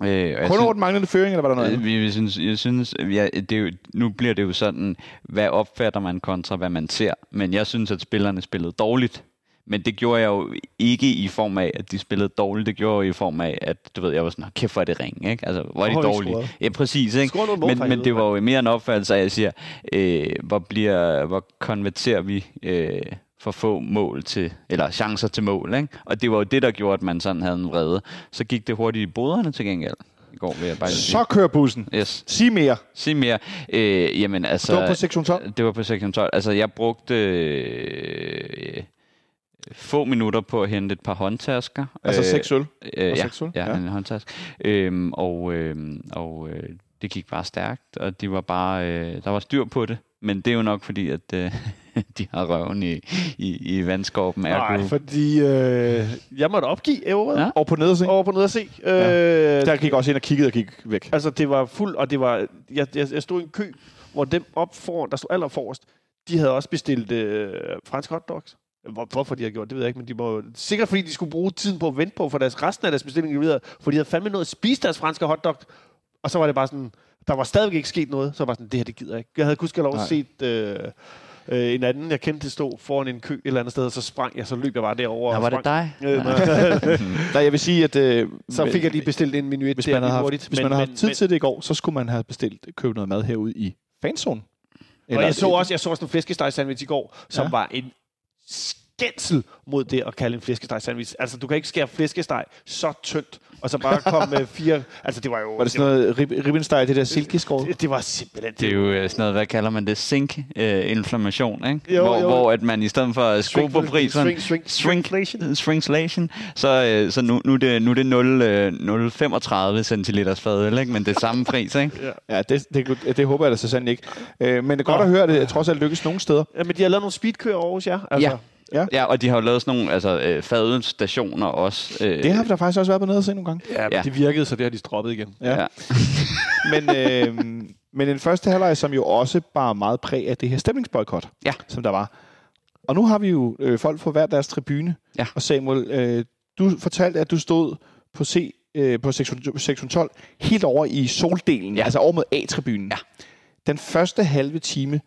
Øh, jeg Kun synes- over den manglende føring, eller var der noget Øh, andet? Vi synes, jeg synes, ja, det er jo, nu bliver det jo sådan, hvad opfatter man kontra, hvad man ser. Men jeg synes, at spillerne spillede dårligt. men det gjorde jeg jo ikke i form af, at de spillede dårligt. Det gjorde jeg i form af, at du ved, jeg var sådan, "Nå, kæft hvor er det ring, ikke? Altså, hvor er de dårlige? Ja, præcis, ikke? Men, men det var jo mere en opfattelse af, at jeg siger, øh, hvor, bliver, hvor konverterer vi øh, for få mål til, eller chancer til mål, ikke? Og det var jo det, der gjorde, at man sådan havde en vrede. Så gik det hurtigt i boderne til gengæld. I går vil jeg bare sige. Så kører bussen. Yes. Sig mere. Sig mere. Øh, jamen, altså, Det var på sektion 12. Det var på sektion 12. Altså, jeg brugte øh, få minutter på at hente et par håndtasker. Altså seks øl. Øh, og ja, seks øl, ja, ja. en håndtaske. Øhm, og øhm, og øh, det gik bare stærkt, og de var bare, øh, der var styr på det. Men det er jo nok fordi, at øh, <laughs> de har røven i, i, i vandskorpen. Nej, fordi øh, jeg måtte opgive ævret Ja. ja. Og på nederse. over på ned og se. Øh, Der gik også ind og kiggede og gik væk. Altså, det var fuld, og det var... Jeg, jeg, jeg stod i en kø, hvor dem op foran, der stod aller forrest, de havde også bestilt øh, fransk hotdogs. Hvor, hvorfor de har gjort det, ved jeg ikke, men de må... Sikkert fordi de skulle bruge tiden på at vente på, for deres, resten af deres bestilling videre, for de havde fandme noget at spise deres franske hotdog. Og så var det bare sådan... Der var stadigvæk ikke sket noget, så var jeg sådan, det her, det gider jeg ikke. Jeg havde gudskelov set øh, øh, en anden, jeg kendte, stå foran en kø et eller andet sted, og så sprang jeg, så løb jeg bare derover. Ja, og var det dig? Øh, <laughs> Nej, jeg vil sige, at øh, så fik jeg lige bestilt en menu hvis der man, har haft, hurtigt. hvis man har haft tid til det i går, så skulle man have bestilt købt noget mad herude i fanzone. Og jeg så også, jeg så også en flæskesteg sandwich i går, som ja. var en skændsel mod det at kalde en flæskesteg sandwich. Altså, du kan ikke skære flæskesteg så tyndt, og så bare komme med fire... <laughs> Altså, det var jo... Var det sådan noget rib, ribbensteg, det der silkeskåret? det, det var simpelthen... Det er jo øh, sådan noget, hvad kalder man det? Sink-inflammation, ikke? Jo, hvor, jo. hvor at man i stedet for at skrue på prisen, Shrink, shrink, shrinkflation. shrinkflation, så, øh, så nu, nu er det, nu er det 0, øh, 0,35 centiliters fadøl, ikke? men det er samme pris, ikke? Ja, det, det, det håber jeg da så sandelig ikke. Øh, men det er godt Nå. at høre, at det trods alt lykkes nogle steder. Ja, men de har lavet nogle speedkører over hos jer. Altså, Ja. Ja. Ja, og de har jo lavet sådan nogle altså, øh, fadølstationer også. Øh, Det har der faktisk også været på nede og se nogle gange. ja, men Ja. det virkede, så det har de droppet igen. Ja. Ja. <laughs> Men, øh, men en første halvleg, som jo også bare meget præg af det her stemningsboykot, Ja. som der var. Og nu har vi jo øh, folk på hver deres tribune. Ja. Og Samuel, øh, du fortalte, at du stod på C øh, på sektion, sektion 12, helt over i soldelen, Ja. altså over mod A-tribunen. Ja. Den første halve time,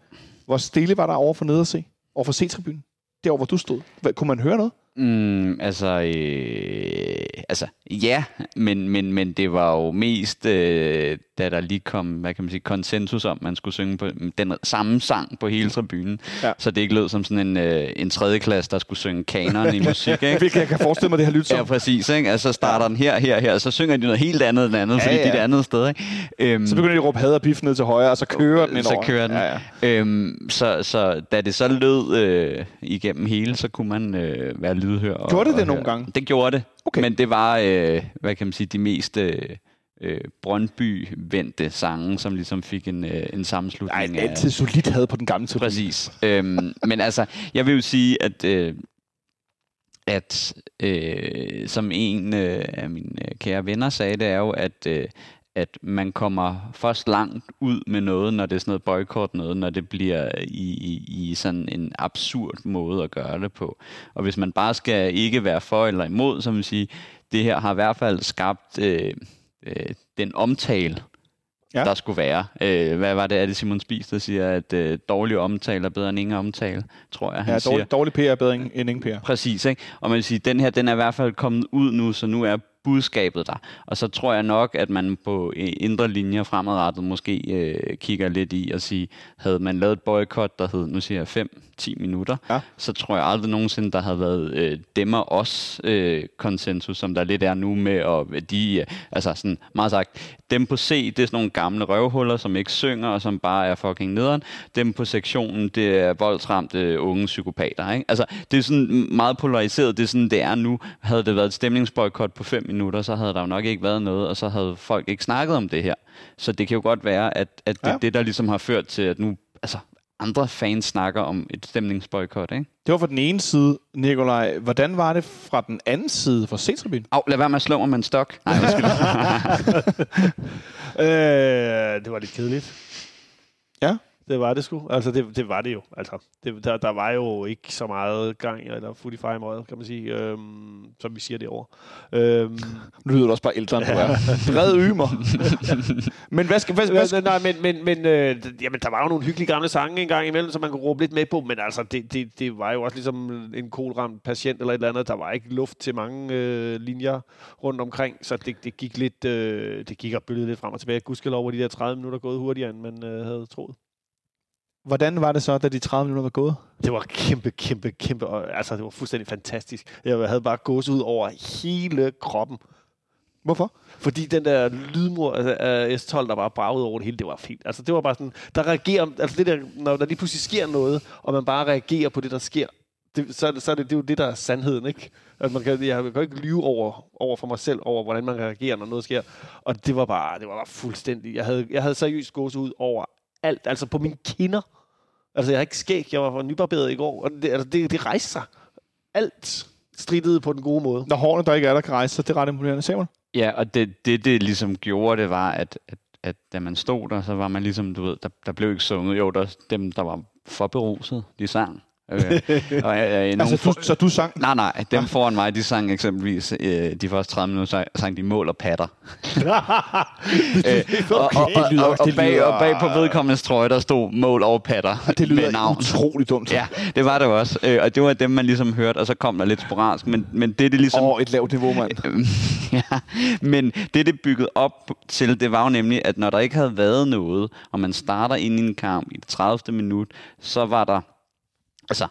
hvor stille var der over for nede at se? Over for C-tribunen? Derovre, hvor du stod. Hvad, kunne man høre noget? Mm, altså, øh, altså, ja, men, men, men det var jo mest, øh, da der lige kom, hvad kan man sige, konsensus om, man skulle synge på den samme sang på hele tribunen. Ja. Så det ikke lød som sådan en, øh, en tredje klasse, der skulle synge kanon i musik, ikke? <laughs> Hvilket jeg kan forestille mig, det har lyttet som. Ja, præcis. Ikke? Altså, så starter den her, her, her, og så synger de noget helt andet end andet, Ja, fordi ja. det er et andet sted. Ikke? Øhm, Så begynder de at råbe had og ned til højre, og så kører den ind så kører den. Ja, ja. Øhm, så, så da det så lød øh, igennem hele, så kunne man øh, være lydhør. og- Gjorde det det nogle gange? Det gjorde det. Okay. Men det var, øh, hvad kan man sige, de mest øh, øh, Brøndby-vendte sange, som ligesom fik en, øh, en Ej, sammenslutning af... altid solidt had på den gamle tribune. Præcis. øhm, men altså, jeg vil jo sige, at, øh, at øh, som en øh, af mine øh, kære venner sagde, det er jo, at, øh, at man kommer først langt ud med noget, når det er sådan noget boykot noget, når det bliver i, i, i sådan en absurd måde at gøre det på. Og hvis man bare skal ikke være for eller imod, så vil jeg sige, det her har i hvert fald skabt øh, øh, den omtale, Ja. der skulle være. Øh, hvad var det, er det Simon Spies, der siger, at øh, dårlig omtale er bedre end ingen omtale, tror jeg, han Ja, siger. dårlig, dårlig PR er bedre end end ingen PR. Præcis, ikke? Og man vil sige, den her, den er i hvert fald kommet ud nu, så nu er budskabet der. Og så tror jeg nok, at man på øh, indre linjer fremadrettet måske øh, kigger lidt i og sige, havde man lavet et boykot, der hed, nu siger jeg 5-10 minutter, Ja. så tror jeg aldrig nogensinde, der havde været øh, dem og os øh, konsensus, som der lidt er nu med, og de, øh, altså sådan meget sagt, dem på C, det er sådan nogle gamle røvhuller, som ikke synger, og som bare er fucking nederen. Dem på sektionen, det er voldsramte unge psykopater, ikke? Altså, det er sådan meget polariseret, det er sådan, det er nu. Havde det været et stemningsboykot på 5 minutter, så havde der jo nok ikke været noget, og så havde folk ikke snakket om det her. Så det kan jo godt være, at, at det Ja. er det, der ligesom har ført til, at nu, altså, andre fans snakker om et stemningsboykot, ikke? Det var fra den ene side, Nikolaj. Hvordan var det fra den anden side, fra C-tribunen? Au, lad være med at slå mig med en stok. Nej, undskyld. <laughs> Øh, det var lidt kedeligt. Ja. Det var det sgu. Altså, det, det var det jo. Altså, det, der, der var jo ikke så meget gang, eller footy fire måde, kan man sige, øhm, som vi siger det over. Øhm, Nu lyder du også bare ældre, end du er. Bred ymer. men hvad skal... Hvad, hvad skal nej, men, men, men øh, jamen, der var jo nogle hyggelige gamle sange en gang imellem, som man kunne råbe lidt med på, men altså, det, det, det var jo også ligesom en kolramt patient eller et eller andet. Der var ikke luft til mange øh, linjer rundt omkring, så det, det gik lidt, øh, det gik og bølgede lidt frem og tilbage. Gudskelov over de der 30 minutter gået hurtigere, end man øh, havde troet. Hvordan var det så, da de 30 minutter var gået? Det var kæmpe, kæmpe, kæmpe, altså det var fuldstændig fantastisk. Jeg havde bare gås ud over hele kroppen. Hvorfor? Fordi den der lydmur altså, af S12, der bare bragede over det hele, det var fint. Altså det var bare sådan, der reagerer, altså det der, når der lige pludselig sker noget, og man bare reagerer på det, der sker, det, så, det, så er det, det er jo det, der er sandheden, ikke? At man kan, jeg kan ikke lyve over, over for mig selv, over hvordan man reagerer, når noget sker. Og det var bare, det var bare fuldstændig, jeg havde, jeg havde seriøst gås ud over alt, altså på mine kinder. Altså jeg har ikke skæg, jeg var nybarberet i går, og det, altså, det, det rejste sig. Alt strittede på den gode måde. Når hårene, der ikke er der, kan rejse sig, det er ret imponerende. Samuel? Ja, og det, det, det ligesom gjorde, det var, at, at, at da man stod der, så var man ligesom, du ved, der, der blev ikke sunget. Jo, der, dem, der var for beruset, de sang. Øh, og jeg, jeg, Altså, du, så du sang... Nej, nej, dem foran mig, de sang eksempelvis øh, de første 30 minutter, sang, sang de mål og patter. <laughs> øh, og, og, og, og, bag, og bag på vedkommendes trøje, der stod mål og patter Det lyder med navn. utroligt dumt. Ja, det var det også. Øh, og det var dem, man ligesom hørte, og så kom der lidt sporadisk. Men, men det, det ligesom... Over et lavt niveau, mand. <laughs> ja, men det, det byggede op til, det var jo nemlig, at når der ikke havde været noget, og man starter ind i en kamp i det 30. minut, så var der, altså,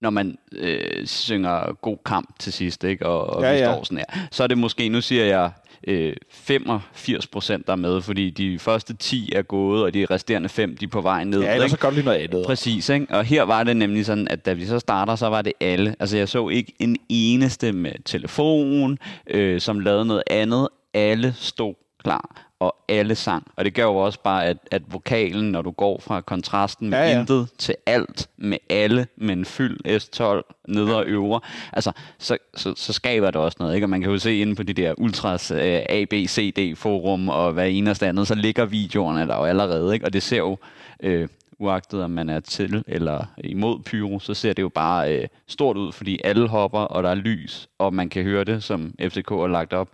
når man øh, synger god kamp til sidst, ikke, og, og Ja, vi ja. står sådan her, så er det måske, nu siger jeg, øh, 85 procent der er med, fordi de første 10 er gået, og de resterende 5, de er på vej ned. Ja, ellers ikke? så du lige noget andet. Præcis, ikke? og her var det nemlig sådan, at da vi så starter, så var det alle. Altså jeg så ikke en eneste med telefon, øh, som lavede noget andet. Alle stod klar, og alle sang. Og det gør jo også bare, at, at vokalen, når du går fra kontrasten med Ja, ja, intet til alt, med alle, med en fyld S12, nede og øvre, altså, så, så, så skaber det også noget. Ikke? Og man kan jo se inde på de der ultras øh, ABCD-forum og hvad eneste andet, så ligger videoerne der jo allerede. Ikke? Og det ser jo... Øh, uagtet om man er til eller imod pyro, så ser det jo bare øh, stort ud, fordi alle hopper, og der er lys, og man kan høre det, som FCK har lagt op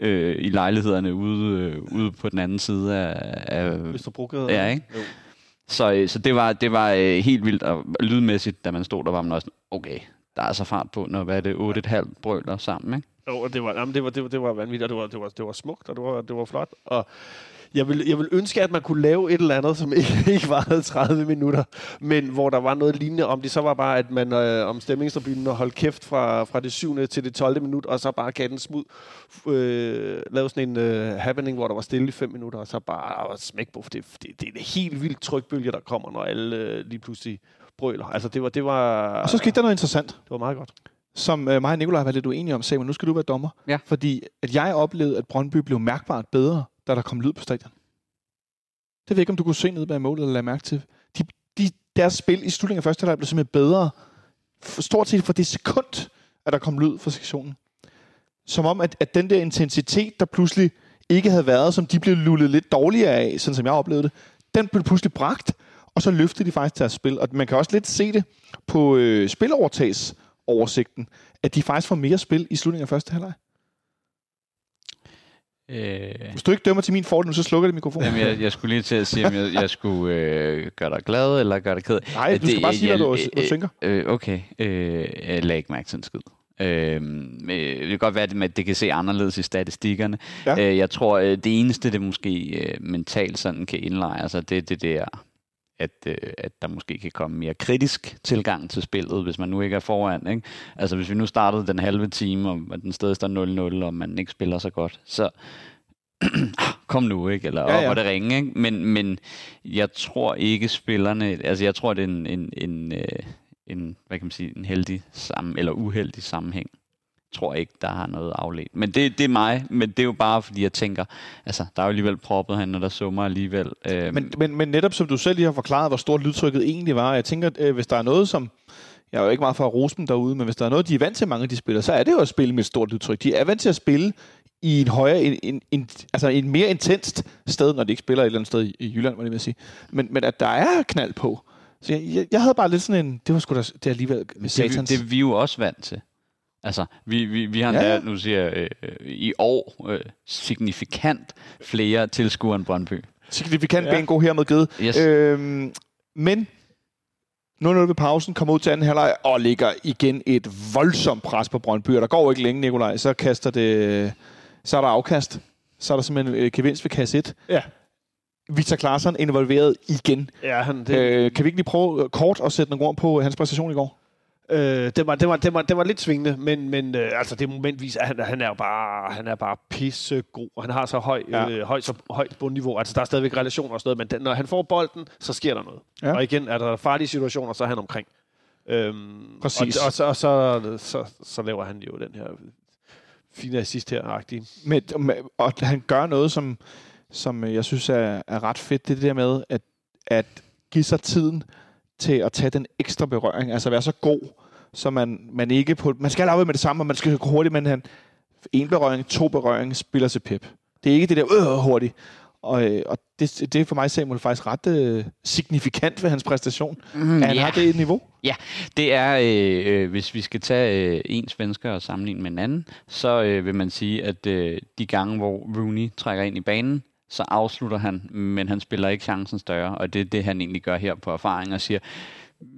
øh, i lejlighederne ude, øh, ude på den anden side af, af Østerbrogade. Ja, ikke? Jo. så, øh, så det var, det var øh, helt vildt, og lydmæssigt, da man stod der, var man også, okay, der er så fart på, når hvad er det, 8,5 brøler sammen, ikke? Jo, og det var, jamen, det var, det var, det var vanvittigt, og det var, det var, det var smukt, og det var, det var flot. Og jeg vil, jeg vil ønske, at man kunne lave et eller andet, som ikke, <laughs> ikke varede 30 minutter, men hvor der var noget lignende, om det så var bare, at man øh, om stemningstribunen og holdt kæft fra, fra det 7. til det 12. minut, og så bare gav den smud, øh, lavede sådan en øh, happening, hvor der var stille i 5 minutter, og så bare smæk på, for det, det, det er en helt vildt trykbølge, der kommer, når alle øh, lige pludselig brøler. Altså, det var, det var, Og så skete der noget interessant, det var meget godt. som øh, mig og Nicolaj var lidt uenige om, Samuel. Nu skal du være dommer. Ja. Fordi at jeg oplevede, at Brøndby blev mærkbart bedre, da der kom lyd på stadion. Det ved jeg ikke, om du kunne se ned bag målet eller lade mærke til. De, de, deres spil i slutningen af første halvleg blev simpelthen bedre. For, stort set for det sekund, at der kom lyd fra sektionen. Som om, at, at den der intensitet, der pludselig ikke havde været, som de blev lullet lidt dårligere af, sådan som jeg oplevede det, den blev pludselig bragt, og så løftede de faktisk deres spil. Og man kan også lidt se det på øh, spilovertagsoversigten, at de faktisk får mere spil i slutningen af første halvleg. Øh, Hvis du ikke dømmer til min fordel, så slukker det mikrofonen. Jamen, jeg, jeg skulle lige til at sige, om jeg, jeg skulle øh, gøre dig glad, eller gøre dig ked. Nej, du skal bare sige, hvad du, hvad du tænker. Øh, okay, øh, jeg lagde ikke mærke til en skid. Øh, øh, det kan godt være, at det, det kan se anderledes i statistikkerne. Ja. Øh, jeg tror, øh, det eneste, det måske øh, mentalt sådan kan indlejre sig, det er det der, at, øh, at der måske kan komme mere kritisk tilgang til spillet, hvis man nu ikke er foran. Ikke? Altså hvis vi nu startede den halve time, og den stadig står 0-0, og man ikke spiller så godt, så <clears throat> kom nu, ikke? Eller Ja, ja, ja. op og det ringe, ikke? Men, men jeg tror ikke spillerne, altså jeg tror, det er en, en, en, øh, en hvad kan man sige, en heldig sammen, eller uheldig sammenhæng. Tror ikke, der har noget afledt. Men det, det er mig, men det er jo bare, fordi jeg tænker, altså, der er jo alligevel proppet han, og der summer alligevel. Øhm, Men, men, men netop som du selv lige har forklaret, hvor stort lydtrykket egentlig var, jeg tænker, øh, hvis der er noget, som... Jeg er jo ikke meget for at rose dem derude, men hvis der er noget, de er vant til, mange af de spillere, så er det jo at spille med et stort lydtryk. De er vant til at spille i en højere, en, en, en, altså en mere intenst sted, når de ikke spiller et eller andet sted i, i Jylland, må jeg vil sige. Men, men at der er knald på. Så jeg, jeg, jeg havde bare lidt sådan en, det var sgu da, det alligevel Det, satans. det er vi jo også vant til. Altså, vi, vi, vi har Ja, ja, ja. nu siger jeg, øh, i år øh, signifikant flere tilskuere end Brøndby. signifikant Ja. god hermed givet. Yes. Øhm, men 0-0 ved pausen, kommer ud til anden halvleg og ligger igen et voldsomt pres på Brøndby. Og der går ikke længe, Nikolaj. Så kaster det... Så er der afkast. Så er der simpelthen øh, gevinst ved kasse 1. Ja. Victor Klaarsson involveret igen. Ja, han, det, Det... Øh, kan vi ikke lige prøve øh, kort at sætte nogle ord på hans præstation i går? Øh, det, var, det, var, det, var, det var lidt svingende, men, men øh, altså, det momentvis, at han, han er jo bare, han er bare pissegod. og Han har så høj, Ja. øh, højt, så højt bundniveau. Altså, der er stadigvæk relationer og sådan noget, men den, når han får bolden, så sker der noget. Ja. Og igen, er der farlige situationer, så er han omkring. Øhm, Præcis. Og, og, så, og så, så, så laver han jo den her fine assist her agtige. Med, med, og han gør noget, som, som jeg synes er, er ret fedt. Det er det der med, at, at give sig tiden til at tage den ekstra berøring. Altså være så god, så man, man ikke på... Man skal arbejde med det samme, og man skal gå hurtigt, men han... En berøring, to berøring, spiller til pep. Det er ikke det der øh, hurtigt. Og, øh, og det, det er for mig, Samuel, faktisk ret øh, signifikant ved hans præstation. Mm, at han ja. har det niveau. Det er, øh, øh, hvis vi skal tage øh, en svensker og sammenligne med en anden, så øh, vil man sige, at øh, de gange, hvor Rooney trækker ind i banen, så afslutter han, men han spiller ikke chancen større, og det er det, han egentlig gør her på erfaring og siger,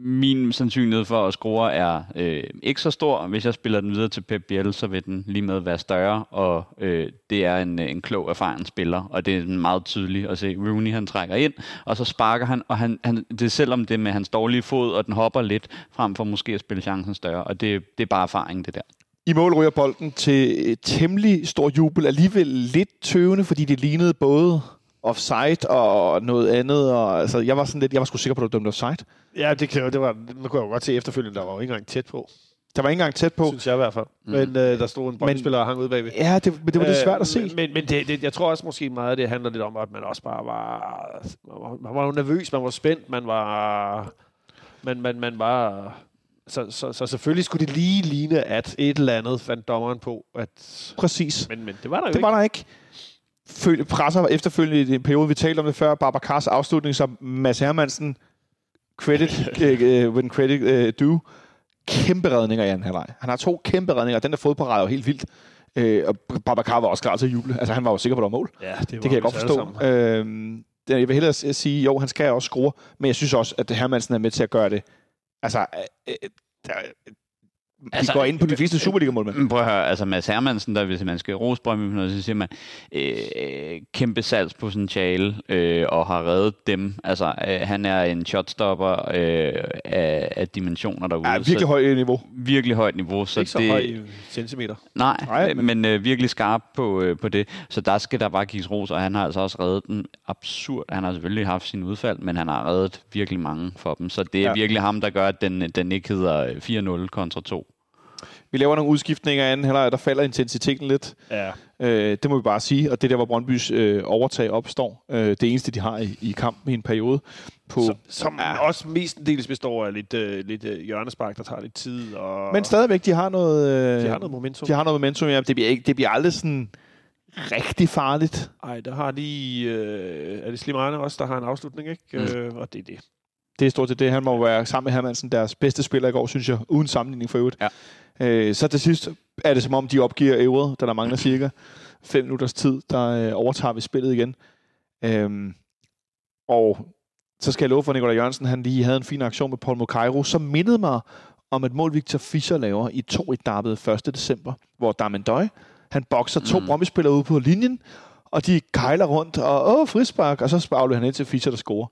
min sandsynlighed for at score er øh, ikke så stor. Hvis jeg spiller den videre til Pep Biel, så vil den lige med være større, og øh, det er en, øh, en klog, erfaren spiller, og det er meget tydeligt at se. Rooney, han trækker ind, og så sparker han, og han, han, det er selvom det er med hans dårlige fod, og den hopper lidt, frem for måske at spille chancen større, og det, det er bare erfaring, det der. I mål ryger bolden til et temmelig stor jubel. Alligevel lidt tøvende, fordi det lignede både offside og noget andet. Og, altså, jeg var sådan lidt, jeg var sgu sikker på, at det var dømt offside. Ja, det, kan, det var, man kunne jo godt se efterfølgende, der var jo ikke engang tæt på, Der var ikke engang tæt på. synes jeg i hvert fald. Mm. Men øh, der stod en boldspiller og hang ude bagved. Ja, det, men det var lidt svært at se. Øh, Men, men det, det, jeg tror også måske meget, det handler lidt om, at man også bare var... Man var, man var nervøs, man var spændt, man var... Man, man, man var... Så, så, så selvfølgelig skulle det lige ligne, at et eller andet fandt dommeren på. At, Præcis. men, men det var der jo Det ikke. var der ikke. Føl, presser efterfølgende i den periode, vi talte om det før, Babacars afslutning, som Mads Hermansen, credit, <laughs> uh, when credit uh, due, kæmpe redninger i anden halvleg. Han har to kæmpe redninger, og den der fodparade er jo helt vildt. Uh, og Babacar var også klar til at juble. Altså, han var jo sikker på, at der var mål. Ja, det, Det kan jeg godt forstå. Det- jeg vil hellere sige, jo, han skal også score, men jeg synes også, at Hermansen er med til at gøre det. Altså, øh, øh, der, de Altså, går ind på de fleste Superliga-målmænd. Men Prøv at høre, altså Mads Hermansen, der hvis man skal rose Brøndby noget, så siger man, øh, kæmpe salgspotentiale øh, og har reddet dem. Altså, øh, han er en shotstopper øh, af, af dimensioner derude. Ja, virkelig højt niveau. virkelig højt niveau. Så Ikke så det, høj i centimeter. Nej, Nej, men- men, øh, virkelig skarp på, øh, på det. Så der skal der bare gives ros, og han har altså også reddet den absurd. Han har selvfølgelig haft sin udfald, men han har reddet virkelig mange for dem. Så det er ja. virkelig ham, der gør, at den, den ikke hedder 4-0 kontra 2. Vi laver nogle udskiftninger af anden halvleg, der falder intensiteten lidt. Ja. Øh, det må vi bare sige. Og det er der, hvor Brøndbys øh, overtag opstår. Øh, det eneste, de har i, i kampen i en periode. På, Som, som Ja. også mestendels består af lidt, øh, lidt øh, hjørnespark, der tager lidt tid. Og Men stadigvæk, de har noget, øh, de har noget momentum. de har noget momentum. Ja. Det, bliver ikke, det bliver aldrig sådan rigtig farligt. Ej, der har de... Øh, er det Slimane også, der har en afslutning, ikke? Mm. Øh, og det er det. Det er stort set det. Han må være sammen med Hermansen deres bedste spiller i går, synes jeg. Uden sammenligning for øvrigt. Ja. Øh, så til sidst er det som om, de opgiver ævret, da der mangler cirka 5 minutters tid, der øh, overtager vi spillet igen. Øhm, og så skal jeg love for, at Nikolaj Jørgensen han lige havde en fin aktion med Paul Mokairo, som mindede mig om et mål, Victor Fischer laver i 2 1 dabbet 1. december, hvor Darmendøj, han bokser to mm. Mm. Brøndby-spillere ude på linjen, og de kejler rundt, og åh, frispark, og så spavler han ind til Fischer, der scorer.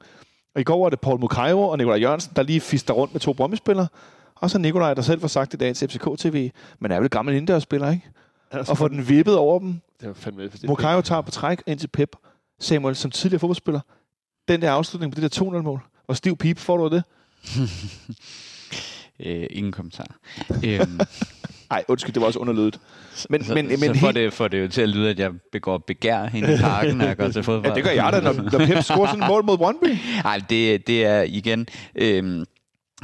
Og i går var det Paul Mukairo og Nikolaj Jørgensen, der lige fister rundt med to Brøndby-spillere. Og så Nikolaj, der selv får sagt i dag til FCK TV, men er vel gammel indendørsspiller, ikke? Og får den vippet over dem. Det var fandme... Det er Mukairo tager på træk ind til Pep. Samuel, som tidligere fodboldspiller. Den der afslutning på det der 2-0-mål. Hvor stiv pip får du af det? <laughs> Øh, ingen kommentar. øhm, Nej, undskyld, det var også underlydet. Men, så, men, men så får, helt, det, får det jo til at lyde, at jeg begår begær hen i parken, når jeg går til fodbold. ja, det gør jeg da, når, når Pep scorer sådan et mål mod Brøndby. Nej, det, det er igen... Øhm,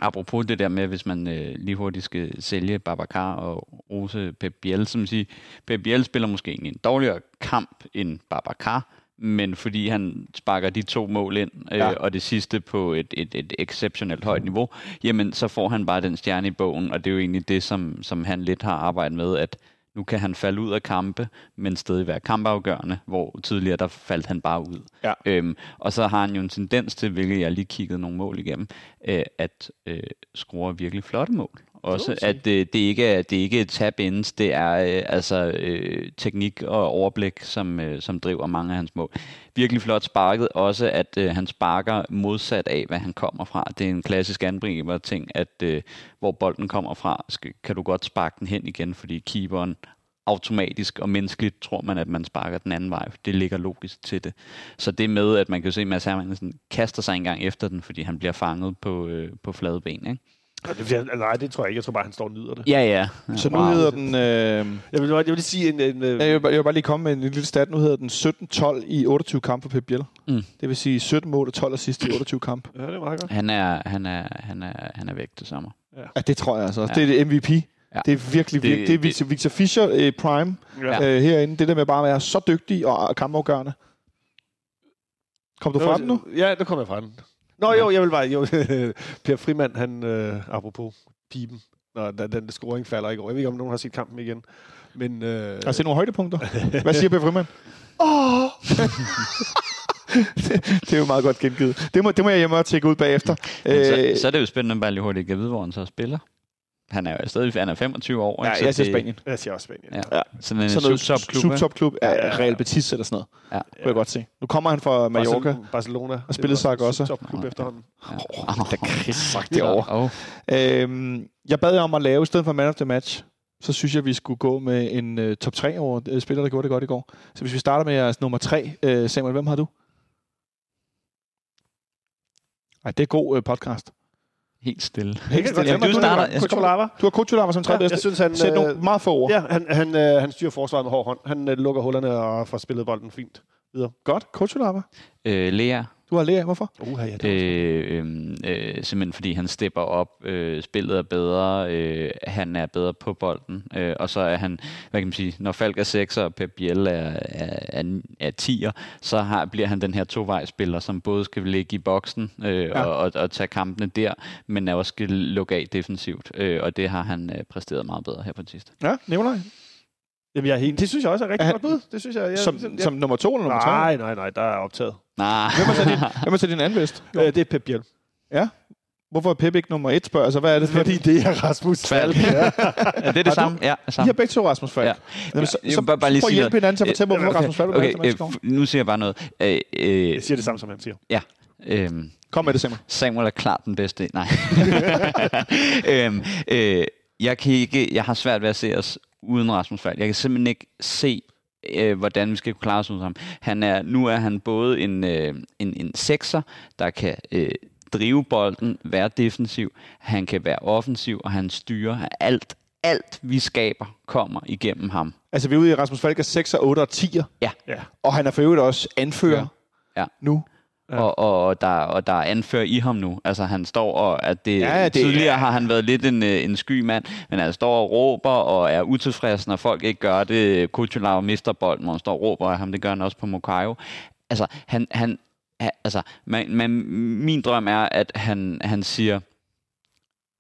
apropos det der med, hvis man øh, lige hurtigt skal sælge Babacar og Rose Pep Biel, som siger, Pep Biel spiller måske en dårligere kamp end Babacar, men fordi han sparker de to mål ind, øh, Ja. og det sidste på et, et, et exceptionelt højt niveau, jamen så får han bare den stjerne i bogen, og det er jo egentlig det, som, som han lidt har arbejdet med, at nu kan han falde ud af kampe, men stadig være kampafgørende, hvor tidligere der faldt han bare ud. Ja. Øhm, og så har han jo en tendens til, hvilket jeg lige kiggede nogle mål igennem, øh, at øh, score virkelig flotte mål. Også sige. at øh, det ikke er det er ikke tab ins, det er øh, altså øh, teknik og overblik, som, øh, som driver mange af hans mål. Virkelig flot sparket, også at øh, han sparker modsat af, hvad han kommer fra. Det er en klassisk angriber ting, at øh, hvor bolden kommer fra, skal, kan du godt sparke den hen igen, fordi keeperen automatisk og menneskeligt tror man, at man sparker den anden vej. Det ligger logisk til det. Så det med, at man kan se, at Mads Hermansen kaster sig engang efter den, fordi han bliver fanget på, øh, på flade ben. Ikke? Nej, det tror jeg ikke. Jeg tror bare, han står og nyder det. Ja, ja. ja. Så nu hedder den... Øh, Jeg vil, jeg vil lige sige en... en øh, jeg, vil, bare- jeg vil bare lige komme med en lille stat. Nu hedder den 17-12 i 28 kampe for Pep Biel. Mm. Det vil sige 17 mål og 12 assist i 28 kampe. ja, det er meget godt. Han er, han er, han er, han er væk til sommer. Ja, det tror jeg altså. Ja. Ja. Det er det MVP. Ja. Det er virkelig, Det- virkelig, det er det- Victor, Victor Fischer øh, prime Ja. øh, herinde. Det der med bare at være så dygtig og kampafgørende. Kom du fra den nu? Ja, nu kommer jeg fra den. Nå jo, jeg vil bare... Jo, <laughs> per Frimand, han... Øh, apropos pipen. Når den, den scoring falder i går. Jeg ved ikke, om nogen har set kampen igen. Men... Øh, Har set nogle højdepunkter? Hvad siger Per Frimand? <laughs> Åh! det, <laughs> det er jo meget godt gengivet. Det må, det må jeg hjemme og tjekke ud bagefter. Øh, så, Øh, så er det jo spændende bare lige hurtigt at vide, hvor han så spiller. Han er jo stadig han er 25 år. ja, ikke? Jeg siger Spanien. jeg siger også Spanien. Ja. Ja. Sådan en Sådan subtopklub. subtopklub Ja, af ja, ja. Real Betis eller sådan noget. Ja. Kunne jeg godt se. Nu kommer han fra Mallorca. Barcelona. Og spillede Zaragoza. Topklub Ja. efterhånden. Ja. Oh, der kan sagt det Ja. over. Og, Øhm, jeg bad jer om at lave, i stedet for man of the match, så synes jeg, vi skulle gå med en uh, top 3 over uh, spillere, der gjorde det godt i går. Så hvis vi starter med jeres nummer 3, uh, Samuel, hvem har du? Ej, det er god uh, podcast. Helt stille. Helt stille. Jamen, du starter. Jeg Kutsulava. Du har Kutsulava som tredje Ja, bedste. jeg synes, han, Sæt nogle øh, meget få ord. Ja, han, han, øh, han styrer forsvaret med hård hånd. Han øh, lukker hullerne og får spillet bolden fint. Godt. Kutsulava. Øh, Lea, Du har Lea. Hvorfor? Uh, ja, det Øh, øh, øh, simpelthen fordi han stepper op, øh, spillet er bedre, øh, han er bedre på bolden, øh, og så er han, hvad kan man sige, når Falk er 6 og Pep Biel er, er, er, er 10'er, så har, bliver han den her tovejsspiller, som både skal ligge i boksen øh, Ja. ja. og, og, og tage kampene der, men også skal lukke af defensivt, øh, og det har han øh, præsteret meget bedre her på det sidste. Ja, Nikolaj. Jamen, jeg er helt, det synes jeg også er rigtig Er godt bud. Det synes jeg, jeg, Som, jeg, som nummer 2 eller nummer 3? Nej, nej, nej, der er optaget. Nej, Hvem er så din, <laughs> hvem er så din anden bedst? Øh, det er Pep Biel. Hvorfor er Pep ikke nummer 1, spørger jeg så. Hvad er det? Fordi det er Rasmus Falk. Ja. <laughs> er det Har det samme? Ja, I samme. har begge to Rasmus Falk. Ja. Jamen, så, Jeg så, bare- bare lige prøv at hjælpe hinanden til at fortælle, hvorfor okay, Rasmus Falk er Okay, okay, øh, nu siger jeg bare noget. Øh, øh, Jeg siger det samme, som han siger. øh, Kom med det, Samuel. Samuel er klart den bedste. Nej. <laughs> øhm, øh, jeg, kan ikke, jeg har svært ved at se os uden Rasmus Falk. Jeg kan simpelthen ikke se, øh, hvordan vi skal kunne klare os uden ham. Han er, nu er han både en, øh, en, en sekser, der kan øh, drive bolden, være defensiv. Han kan være offensiv, og han styrer alt. Alt, vi skaber, kommer igennem ham. Altså, vi er ude i Rasmus Falk er 6, 8 og 10'er. Ja. Ja. Og han er for øvrigt også anfører Ja. Ja. nu. Ja. Ja. Og, og, der, og der er anfører i ham nu. Altså han står og, at det, Ja, ja, det- tidligere har han været lidt en, øh, en sky mand, men han står og råber og er utilfreds, når folk ikke gør det. Kuchulav mister bolden, hvor han står og råber af ham. Det gør han også på Mokayo. Altså, han, han, ha- altså man, man, min drøm er, at han, han siger,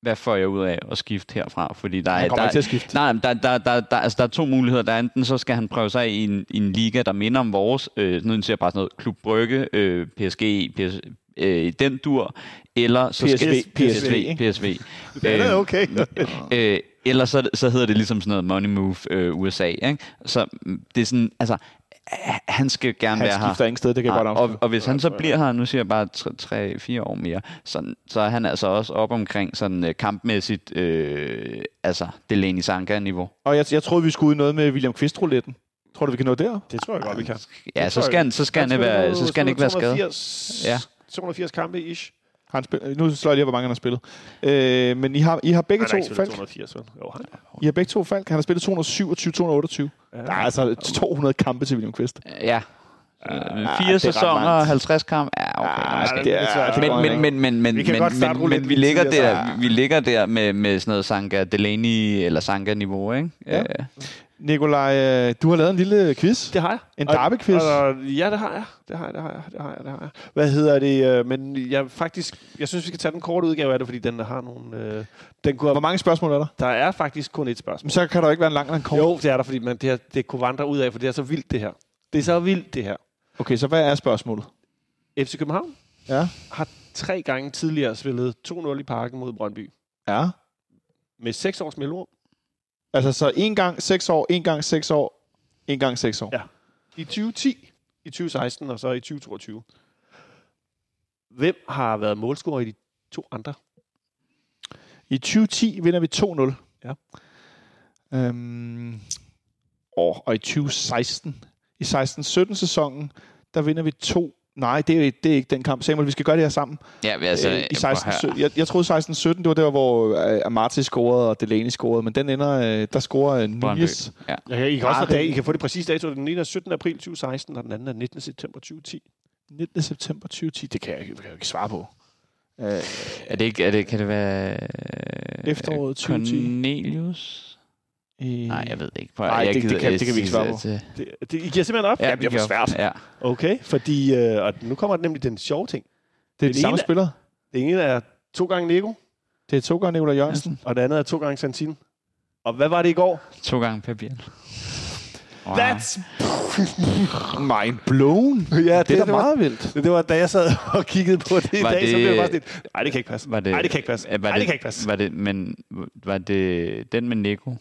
hvad får jeg ud af at skifte herfra? Fordi der Han er, kommer der, ikke til at skifte. Nej, men der, der, der, der, altså, der er to muligheder. Der er enten så skal han prøve sig af i en, i en liga, der minder om vores. Øh, nu jeg bare sådan noget Klub Brygge, øh, PSG, PS, øh, den dur. Eller så PSV, skal PSV, PSV. PSV. Det er okay. <laughs> øh, eller så, så hedder det ligesom sådan noget Money Move øh, USA. Ikke? Så mm, det er sådan, altså, øh, han skal gerne Han være her. skifter ingen sted, det kan jeg godt og, og hvis han så bliver her, nu siger jeg bare 3-4 år mere, så, så er han altså også op omkring sådan øh, kampmæssigt, øh, altså Delaney Sanka-niveau. Og jeg, jeg troede, vi skulle ud i noget med William Kvist-rouletten. Tror du, vi kan nå der? Det tror jeg godt, vi kan. Ja, Det så skal jeg. han, så skal han, være, så skal han ikke være skadet. 280, Ja. 280 kampe ish. Han spil, nu slår jeg lige, hvor mange han har spillet. Øh, men I har, I har begge Han to spillet Falk. 280, vel? Jo, han I har begge to Falk. Han har spillet 227, 228. ja. Der er altså 200 kampe til William Kvist. Ja, det Fire er sæsoner langt. 50 kamp? Ja, okay. Ah, måske. det er- men, men, men, men, men, Vi kan men, men, men vi ligger der, vi ligger der med, med sådan noget Sanka Delaney eller Sanka-niveau, ikke? Ja. Nikolaj, øh, du har lavet en lille quiz. Det har jeg. En Og- derby-quiz. og- Ja, det har jeg. Det har jeg, det har jeg, det har jeg, det har jeg. Hvad hedder det? øh, Men jeg faktisk, jeg synes, vi skal tage den korte udgave af det, fordi den har nogle... Øh, den kunne, Hvor mange spørgsmål er der? der er faktisk kun et spørgsmål. Men så kan der ikke være en lang eller en kort. Jo, det er der, fordi man, det, her, det kunne vandre ud af, for det er så vildt, det her. Det er så vildt, det her. Okay, så hvad er spørgsmålet? FC København Ja. har tre gange tidligere spillet 2-0 i parken mod Brøndby. Ja. Med seks års mellemrum. Altså så en gang 6 år, en gang 6 år, en gang 6 år. Ja. I 2010, i 2016 og så i 2022. Hvem har været målscorer i de to andre? I 2010 vinder vi 2-0. Ja. Øhm, og, og i 2016, i 16-17 sæsonen, der vinder vi 2 Nej, det er, ikke- det er ikke den kamp. Samuel, vi skal gøre det her sammen. ja, men altså, øh, I prøv 16, her. 17, jeg, jeg troede 16-17, det var der, hvor øh, Amati scorede og Delaney scorede, men den ender, øh, der scorer øh. Nunez. Ja. Ja, I kan, også få dag, I kan få det præcise dato. Den ene er 17. april 2016, og den anden er 19. september 2010. 19. september 2010, det kan jeg, ikke- det kan jeg ikke svare på. Øh, Er det ikke, er det, kan det være... øh, Efteråret 2010. Cornelius? Øh, Nej, jeg ved det ikke. Prøv, Nej, jeg det- det gider- kan- det kan vi ikke svare på. Det, Det, det, I giver simpelthen op? ja, det bliver for svært. Ja. Okay, fordi øh, og nu kommer nemlig den sjove ting. det er den de samme spillere. Det ene er to gange Lego, Det er to gange Nicolai Jørgensen. og det andet er to gange Santin. Og hvad var det i går? To gange per Biel. Wow. That's... <laughs> Mind blown. Ja, Det er da det var, meget vildt. det var, da jeg sad og kiggede på det i Var dag, så det- blev det bare sådan lidt, nej, det kan ikke passe. Var det, Nej, det kan ikke passe. Var Nej, det, det kan ikke passe. Var det, men var det den med Nico?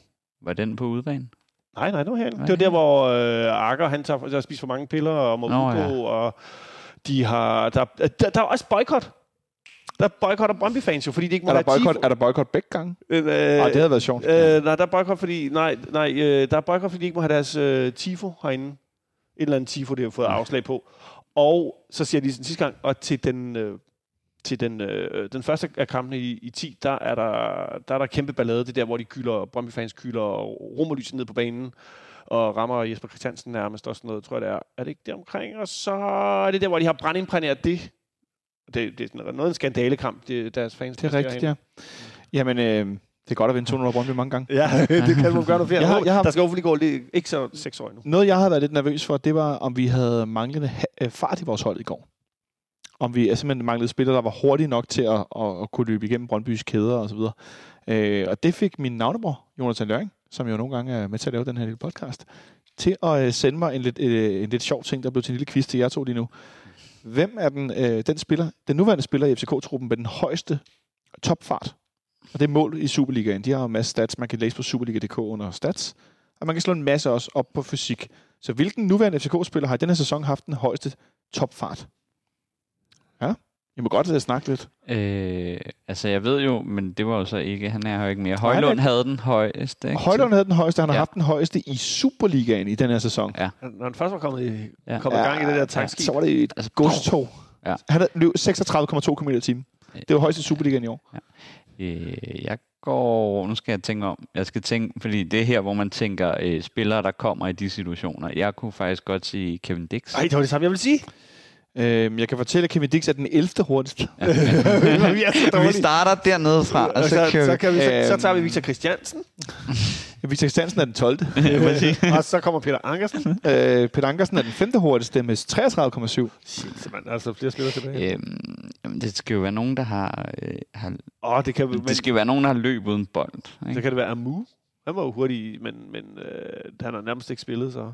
Var den på udebane? Nej, nej, det var herinde. Nej. Det var der, hvor øh, Akker, han tager, har spist for mange piller og må Nå, udgå, ja. og de har... Der, der, der er også boykot. Der er boykot af Brøndby-fans jo, fordi de ikke må Er der have boykot, tifo. er der boykot begge gange? Øh, øh, Nej, det havde været sjovt. Øh, nej, der er boykot, fordi, nej, nej, øh, der er boykot, fordi de ikke må have deres øh, tifo herinde. Et eller andet tifo, de har fået afslag på. Og så siger de sådan sidste gang, og til den, øh, til den, øh, den første af kampene i, i 10, der er der, der er der kæmpe ballade. Det er der, hvor de kylder, Brøndby-fans kylder romerlyset ned på banen og rammer Jesper Christiansen nærmest og sådan noget, tror jeg det er. Er det ikke det omkring? Og så er det der, hvor de har brændimprægneret det. Det, det er sådan noget en skandalekamp, det, deres fans. Det er rigtigt, ja. Jamen, øh, det er godt at vinde 200 Brøndby mange gange. Ja, <laughs> det kan man gøre noget flere. Jeg har- jeg har- Der skal overhovedet gå lidt, ikke så seks år endnu. Noget, jeg havde været lidt nervøs for, det var, om vi havde manglende øh, fart i vores hold i går. Om vi simpelthen manglede spillere, der var hurtige nok til at, at, at kunne løbe igennem Brøndbys kæder og så videre. Øh, og det fik min navnebror, Jonathan Løring, som jo nogle gange er med til at lave den her lille podcast, til at øh, sende mig en lidt, øh, en lidt sjov ting, der blev til en lille quiz til jer to lige nu. Hvem er den, øh, den spiller, den nuværende spiller i FCK-truppen med den højeste topfart? Og det er mål i Superligaen. De har jo en masse stats, man kan læse på Superliga.dk under stats. Og man kan slå en masse også op på fysik. Så hvilken nuværende FCK-spiller har i den sæson haft den højeste topfart? Ja, I må godt uh, snakke lidt. Øh, altså, jeg ved jo, men det var jo så ikke, han er jo ikke mere. er Højlund ikke- havde den højeste. Ikke? Højlund havde den højeste, han har Ja. haft den højeste i Superligaen i den her sæson. Ja. Når han først var kommet i, Ja. ja. kommet i gang i det der tankskib. Så var det et Altså, godstog. Ja. Han løb 36,2 km i timen. Det var højst i Superligaen i år. Øh, jeg går... Nu skal jeg tænke om. Jeg skal tænke, fordi det er her, hvor man tænker øh, spillere, der kommer i de situationer. Jeg kunne faktisk godt sige Kevin Dix. Ej, det var det samme, jeg ville sige. Øhm, jeg kan fortælle, at Kevin Dix er den 11. hurtigste. <laughs> vi er så Vi dårlige. starter dernede fra, og Og så, så, kører så, vi. kan vi, så, så Øhm. tager vi Victor Christiansen, <laughs> Victor Stansen er den 12. <laughs> og så kommer Peter Ankersen. øh, Peter Ankersen er den 5. hurtigste med 33,7. Shit, man, altså flere spillere tilbage. Øhm, jamen, det skal jo være nogen, der har... Øh, har Åh, oh, det kan, men, det skal jo være nogen, der har løb uden bold. så Ikke? kan det være Amu. Han var jo hurtig, men, men øh, han har nærmest ikke spillet, så...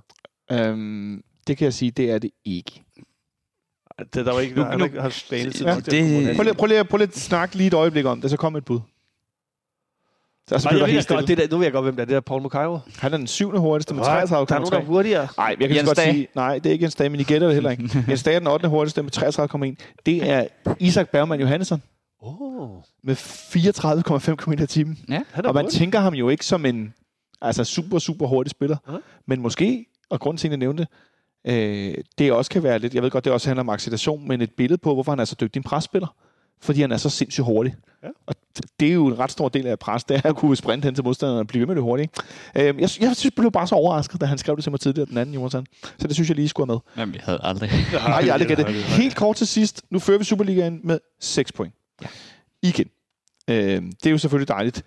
Øhm, det kan jeg sige, det er det ikke. Det, der var ikke, Nu- han nu- har ikke haft banetid. Ja, det- Prøv lige, prøv lige, prøv lige at snakke lige et øjeblik om det, så kom et bud. Så, så Ej, jeg der ved helt godt, det der, nu ved jeg godt, hvem det er. Det er Paul Mukairo. Han er den syvende hurtigste med Der er nogen, der er 33,3. hurtigere. Nej, jeg kan Jens godt Dage. sige, nej, det er ikke Jens Dage, men I gætter det heller ikke. <laughs> Jens Dage er den 8. hurtigste med 33,1. Det er Isak Bergman Johannesson Oh, med 34,5 km i timen. Ja. han er Og man hurtig. tænker ham jo ikke som en altså super, super hurtig spiller. Nej. Men måske, og grund til, at jeg nævnte, øh, det også kan være lidt, jeg ved godt, det også handler om acceleration, men et billede på, hvorfor han er så dygtig en presspiller. Fordi han er så sindssygt hurtig. Ja. Og det er jo en ret stor del af pres, det er at kunne sprinte hen til modstanderen og blive ved med det hurtigt. ikke? Øhm, jeg, jeg synes, jeg blev bare så overrasket, da han skrev det til mig tidligere den anden, Jonathan. Så det synes jeg lige skulle have med. Men vi havde aldrig... <laughs> Nej, jeg har aldrig gættet. <laughs> Helt kort til sidst. Nu fører vi Superligaen med 6 point. Ja. Igen. Øh, det er jo selvfølgelig dejligt.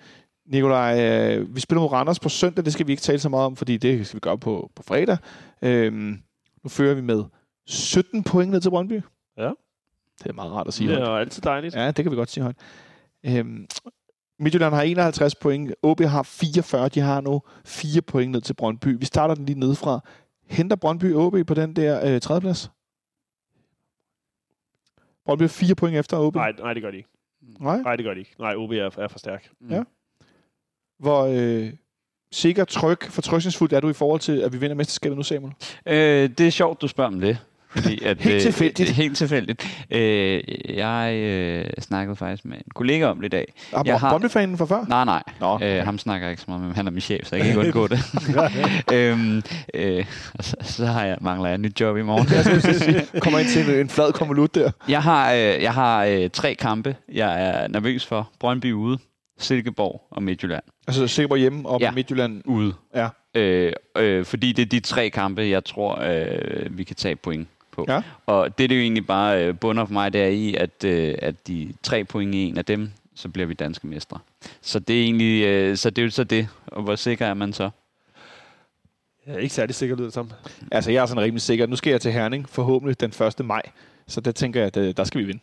Nikolaj, øh, vi spiller mod Randers på søndag. Det skal vi ikke tale så meget om, fordi det skal vi gøre på, på fredag. Øh, nu fører vi med 17 point ned til Brøndby. Ja. Det er meget rart at sige. Det højt. er jo altid dejligt. Ja, det kan vi godt sige højt. Øhm, Midtjylland har 51 point. OB har 44. De har nu 4 point ned til Brøndby. Vi starter den lige nedefra. Henter Brøndby OB på den der øh, tredjeplads? Brøndby er 4 point efter OB. Nej, nej, det gør de ikke. Nej. Nej, det gør de ikke. Nej, OB er, er for stærk. Ja. Hvor øh, sikker, tryg, fortrøstningsfuldt er du i forhold til, at vi vinder mesterskabet nu, Samuel? Øh, det er sjovt, du spørger om det. Fordi <laughs> at, Helt øh, tilfældigt. øh, <laughs> Helt tilfældigt. Øh, jeg øh, snakkede faktisk med en kollega om det i dag. Har Jeg har- Brøndby-fanen fra før? Nej, nej. Nå, Øh, ham snakker jeg ikke så meget med, men han er min chef, så jeg kan ikke undgå det. <laughs> øhm, øh, så, så har jeg, mangler jeg et nyt job i morgen. Jeg sige, kommer ind til en flad konvolut der. Jeg har, øh, jeg har øh, tre kampe, jeg er nervøs for. Brøndby ude, Silkeborg og Midtjylland Altså Silkeborg hjemme og Ja. Midtjylland. ude. Ja. Øh, øh, fordi det er de tre kampe, jeg tror, øh, vi kan tage point på. Ja. Og det, det jo egentlig bare øh, bunder for mig, det er i, at, øh, at de tre point i en af dem, så bliver vi danske mestre. Så det er egentlig, øh, så det er jo så det. Og hvor sikker er man så? Jeg er ikke særlig sikker, lyder det som. Altså, jeg er sådan rimelig sikker. Nu skal jeg til Herning, forhåbentlig den 1. maj. Så der tænker jeg, at øh, der skal vi vinde.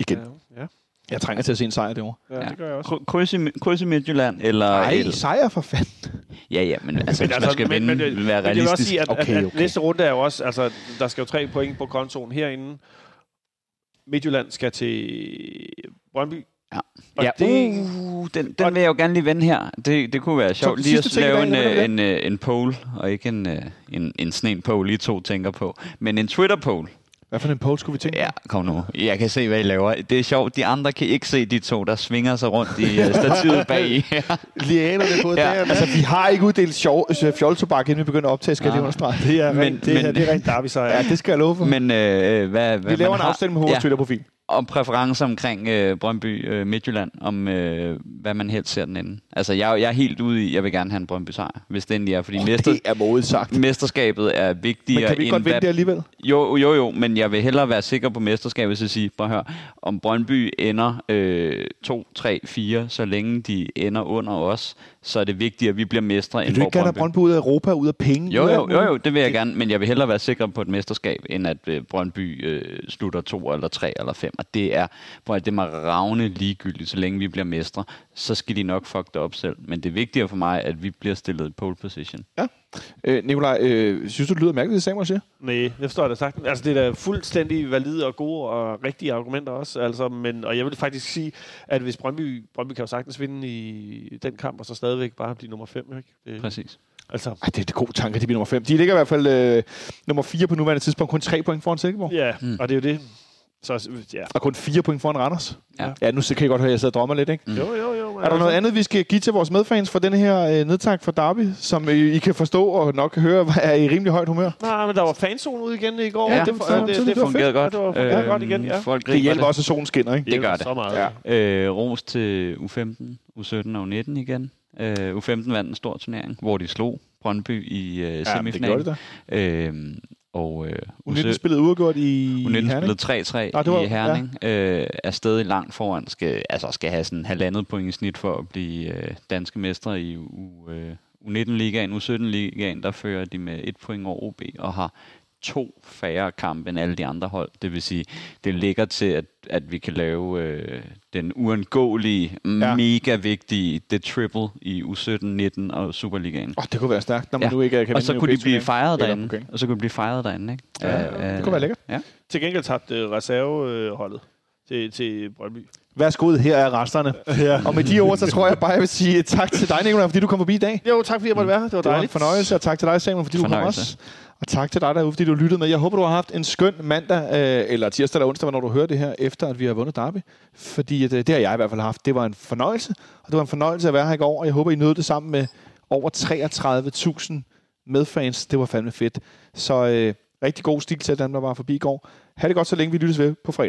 Igen. Ja, ja. Jeg trænger til at se en sejr derovre. ja, det gør jeg også. Kry- Kryds i, kryds i Midtjylland, eller... Nej, eller sejr for fanden. ja, ja, men altså, Men hvis altså, man skal men- vinde, men- vil være Men jeg vil også realistisk. sige, at, Okay, okay, at, næste runde er jo også, altså, der skal jo tre point på kontoen herinde. Midtjylland skal til Brøndby. Ja. Og ja, det, uh, den, den vil jeg jo gerne lige vende her. Det, det kunne være sjovt Så lige at lave en, det? en, øh, en poll, og ikke en, øh, en, en sådan en poll, I to tænker på, men en Twitter-poll. Hvad for en poll skulle vi tænke? Ja, kom nu. Jeg kan se, hvad I laver. Det er sjovt. De andre kan ikke se de to, der svinger sig rundt i øh, stativet bag i. <laughs> Lianerne på Ja. der. Altså, vi har ikke uddelt sjov, øh, fjoldtobak, inden vi begynder at optage, skal jeg lige understrege. det er Men- rent, det, men- men, det er rent derby sejr. Ja, det skal jeg love for. Men øh, hvad, hvad vi laver en har- afstemning med vores ja, Twitter-profil. Om præferencer omkring øh, Brøndby øh, Midtjylland, om øh, hvad man helst ser den inde. Altså, jeg, er jeg er helt ude i, jeg vil gerne have en Brøndby sejr, hvis det endelig er, fordi Oh, mester, det er modigt sagt. mesterskabet er vigtigere Men kan vi ikke godt vinde det alligevel? Jo, jo, jo, men jeg vil hellere være sikker på mesterskabet, så sige, prøv at høre, om Brøndby ender øh, 2, 3, 4, så længe de ender under os, så er det vigtigt, at vi bliver mestre Vil end du hvor ikke gerne have Brøndby. Ud af Europa, ud af penge? Jo, jo, jo, jo, det vil jeg gerne, men jeg vil hellere være sikker på et mesterskab, end at øh, Brøndby øh, slutter 2 eller 3 eller 5. Og det er, at det mig ravne ligegyldigt, så længe vi bliver mestre, så skal de nok fuck det op selv. Men det er vigtigere for mig, at vi bliver stillet i pole position. Øh, Nikolaj, øh, synes du, det lyder mærkeligt, det Samuel siger? Nej, det forstår jeg da sagt. Altså, det er da fuldstændig valide og gode og rigtige argumenter også. Altså, men, og jeg vil faktisk sige, at hvis Brøndby, Brøndby kan jo sagtens vinde i den kamp, og så stadigvæk bare blive nummer 5, ikke? Det, Præcis. altså, Ej, det er det gode tanker, de bliver nummer 5. De ligger i hvert fald øh, nummer 4 på nuværende tidspunkt, kun 3 point foran Silkeborg. ja, mm. og det er jo det. Så, ja. Og kun 4 point foran Randers. Ja. ja nu kan jeg godt høre, at jeg sidder og drømmer lidt, ikke? Mm. Jo, jo, jo. Er der noget andet, vi skal give til vores medfans for denne her øh, nedtak for Derby, som I, I kan forstå og nok kan høre, er i rimelig højt humør? Nej, men der var fanzone ude igen i går. Ja, det var- det, det, det det, fungerede godt. Ja, det var fungerede godt igen, ja. Folk Det hjælper også, at solen skinner, ikke? Det gør det. Så meget. Ja. Øh, ros til U15, U17 og U19 igen. Øh, U15 vandt en stor turnering, hvor de slog Brøndby i øh, Ja, men det semifinalen. gjorde det da. Øh, og øh, U19 spillede uafgjort i U19 Herning. spillede 3-3 Nå, det var- i Herning. Øh, er stadig langt foran. Skal, altså skal have sådan halvandet point i snit for at blive øh, danske mestre i U, øh, U19-ligaen. U17-ligaen, der fører de med et point over OB og har to færre kampe end alle de andre hold. Det vil sige, det ligger til, at, at vi kan lave øh, den uundgåelige, ja. mega vigtige The Triple i U17, 19 og Superligaen. Åh, det kunne være stærkt, når man Ja. nu ikke kan Og så kunne de blive fejret derinde. Og så kunne de blive fejret derinde, ikke? Ja, Øh, det kunne være lækkert. Ja. Til gengæld tabte øh, reserveholdet til, til Brøndby. Værsgo, her er resterne. <laughs> Ja. Og med de ord, så tror jeg bare, jeg vil sige tak til dig, Nicolai, fordi du kom forbi i dag. Jo, tak fordi jeg måtte være her. Det var Det var en dejligt. fornøjelse, og tak til dig, Samuel, fordi du kom Fornøjelse. også. Og tak til dig derude, fordi du lyttede med. Jeg håber, du har haft en skøn mandag, øh, eller tirsdag eller onsdag, når du hører det her, efter at vi har vundet Derby. Fordi det, det har jeg i hvert fald haft. Det var en fornøjelse, og det var en fornøjelse at være her i går, og jeg håber, I nød det sammen med over 33.000 medfans. Det var fandme fedt. Så øh, rigtig god stil til dem, der var forbi i går. Ha' det godt, så længe vi lyttes ved på fredag.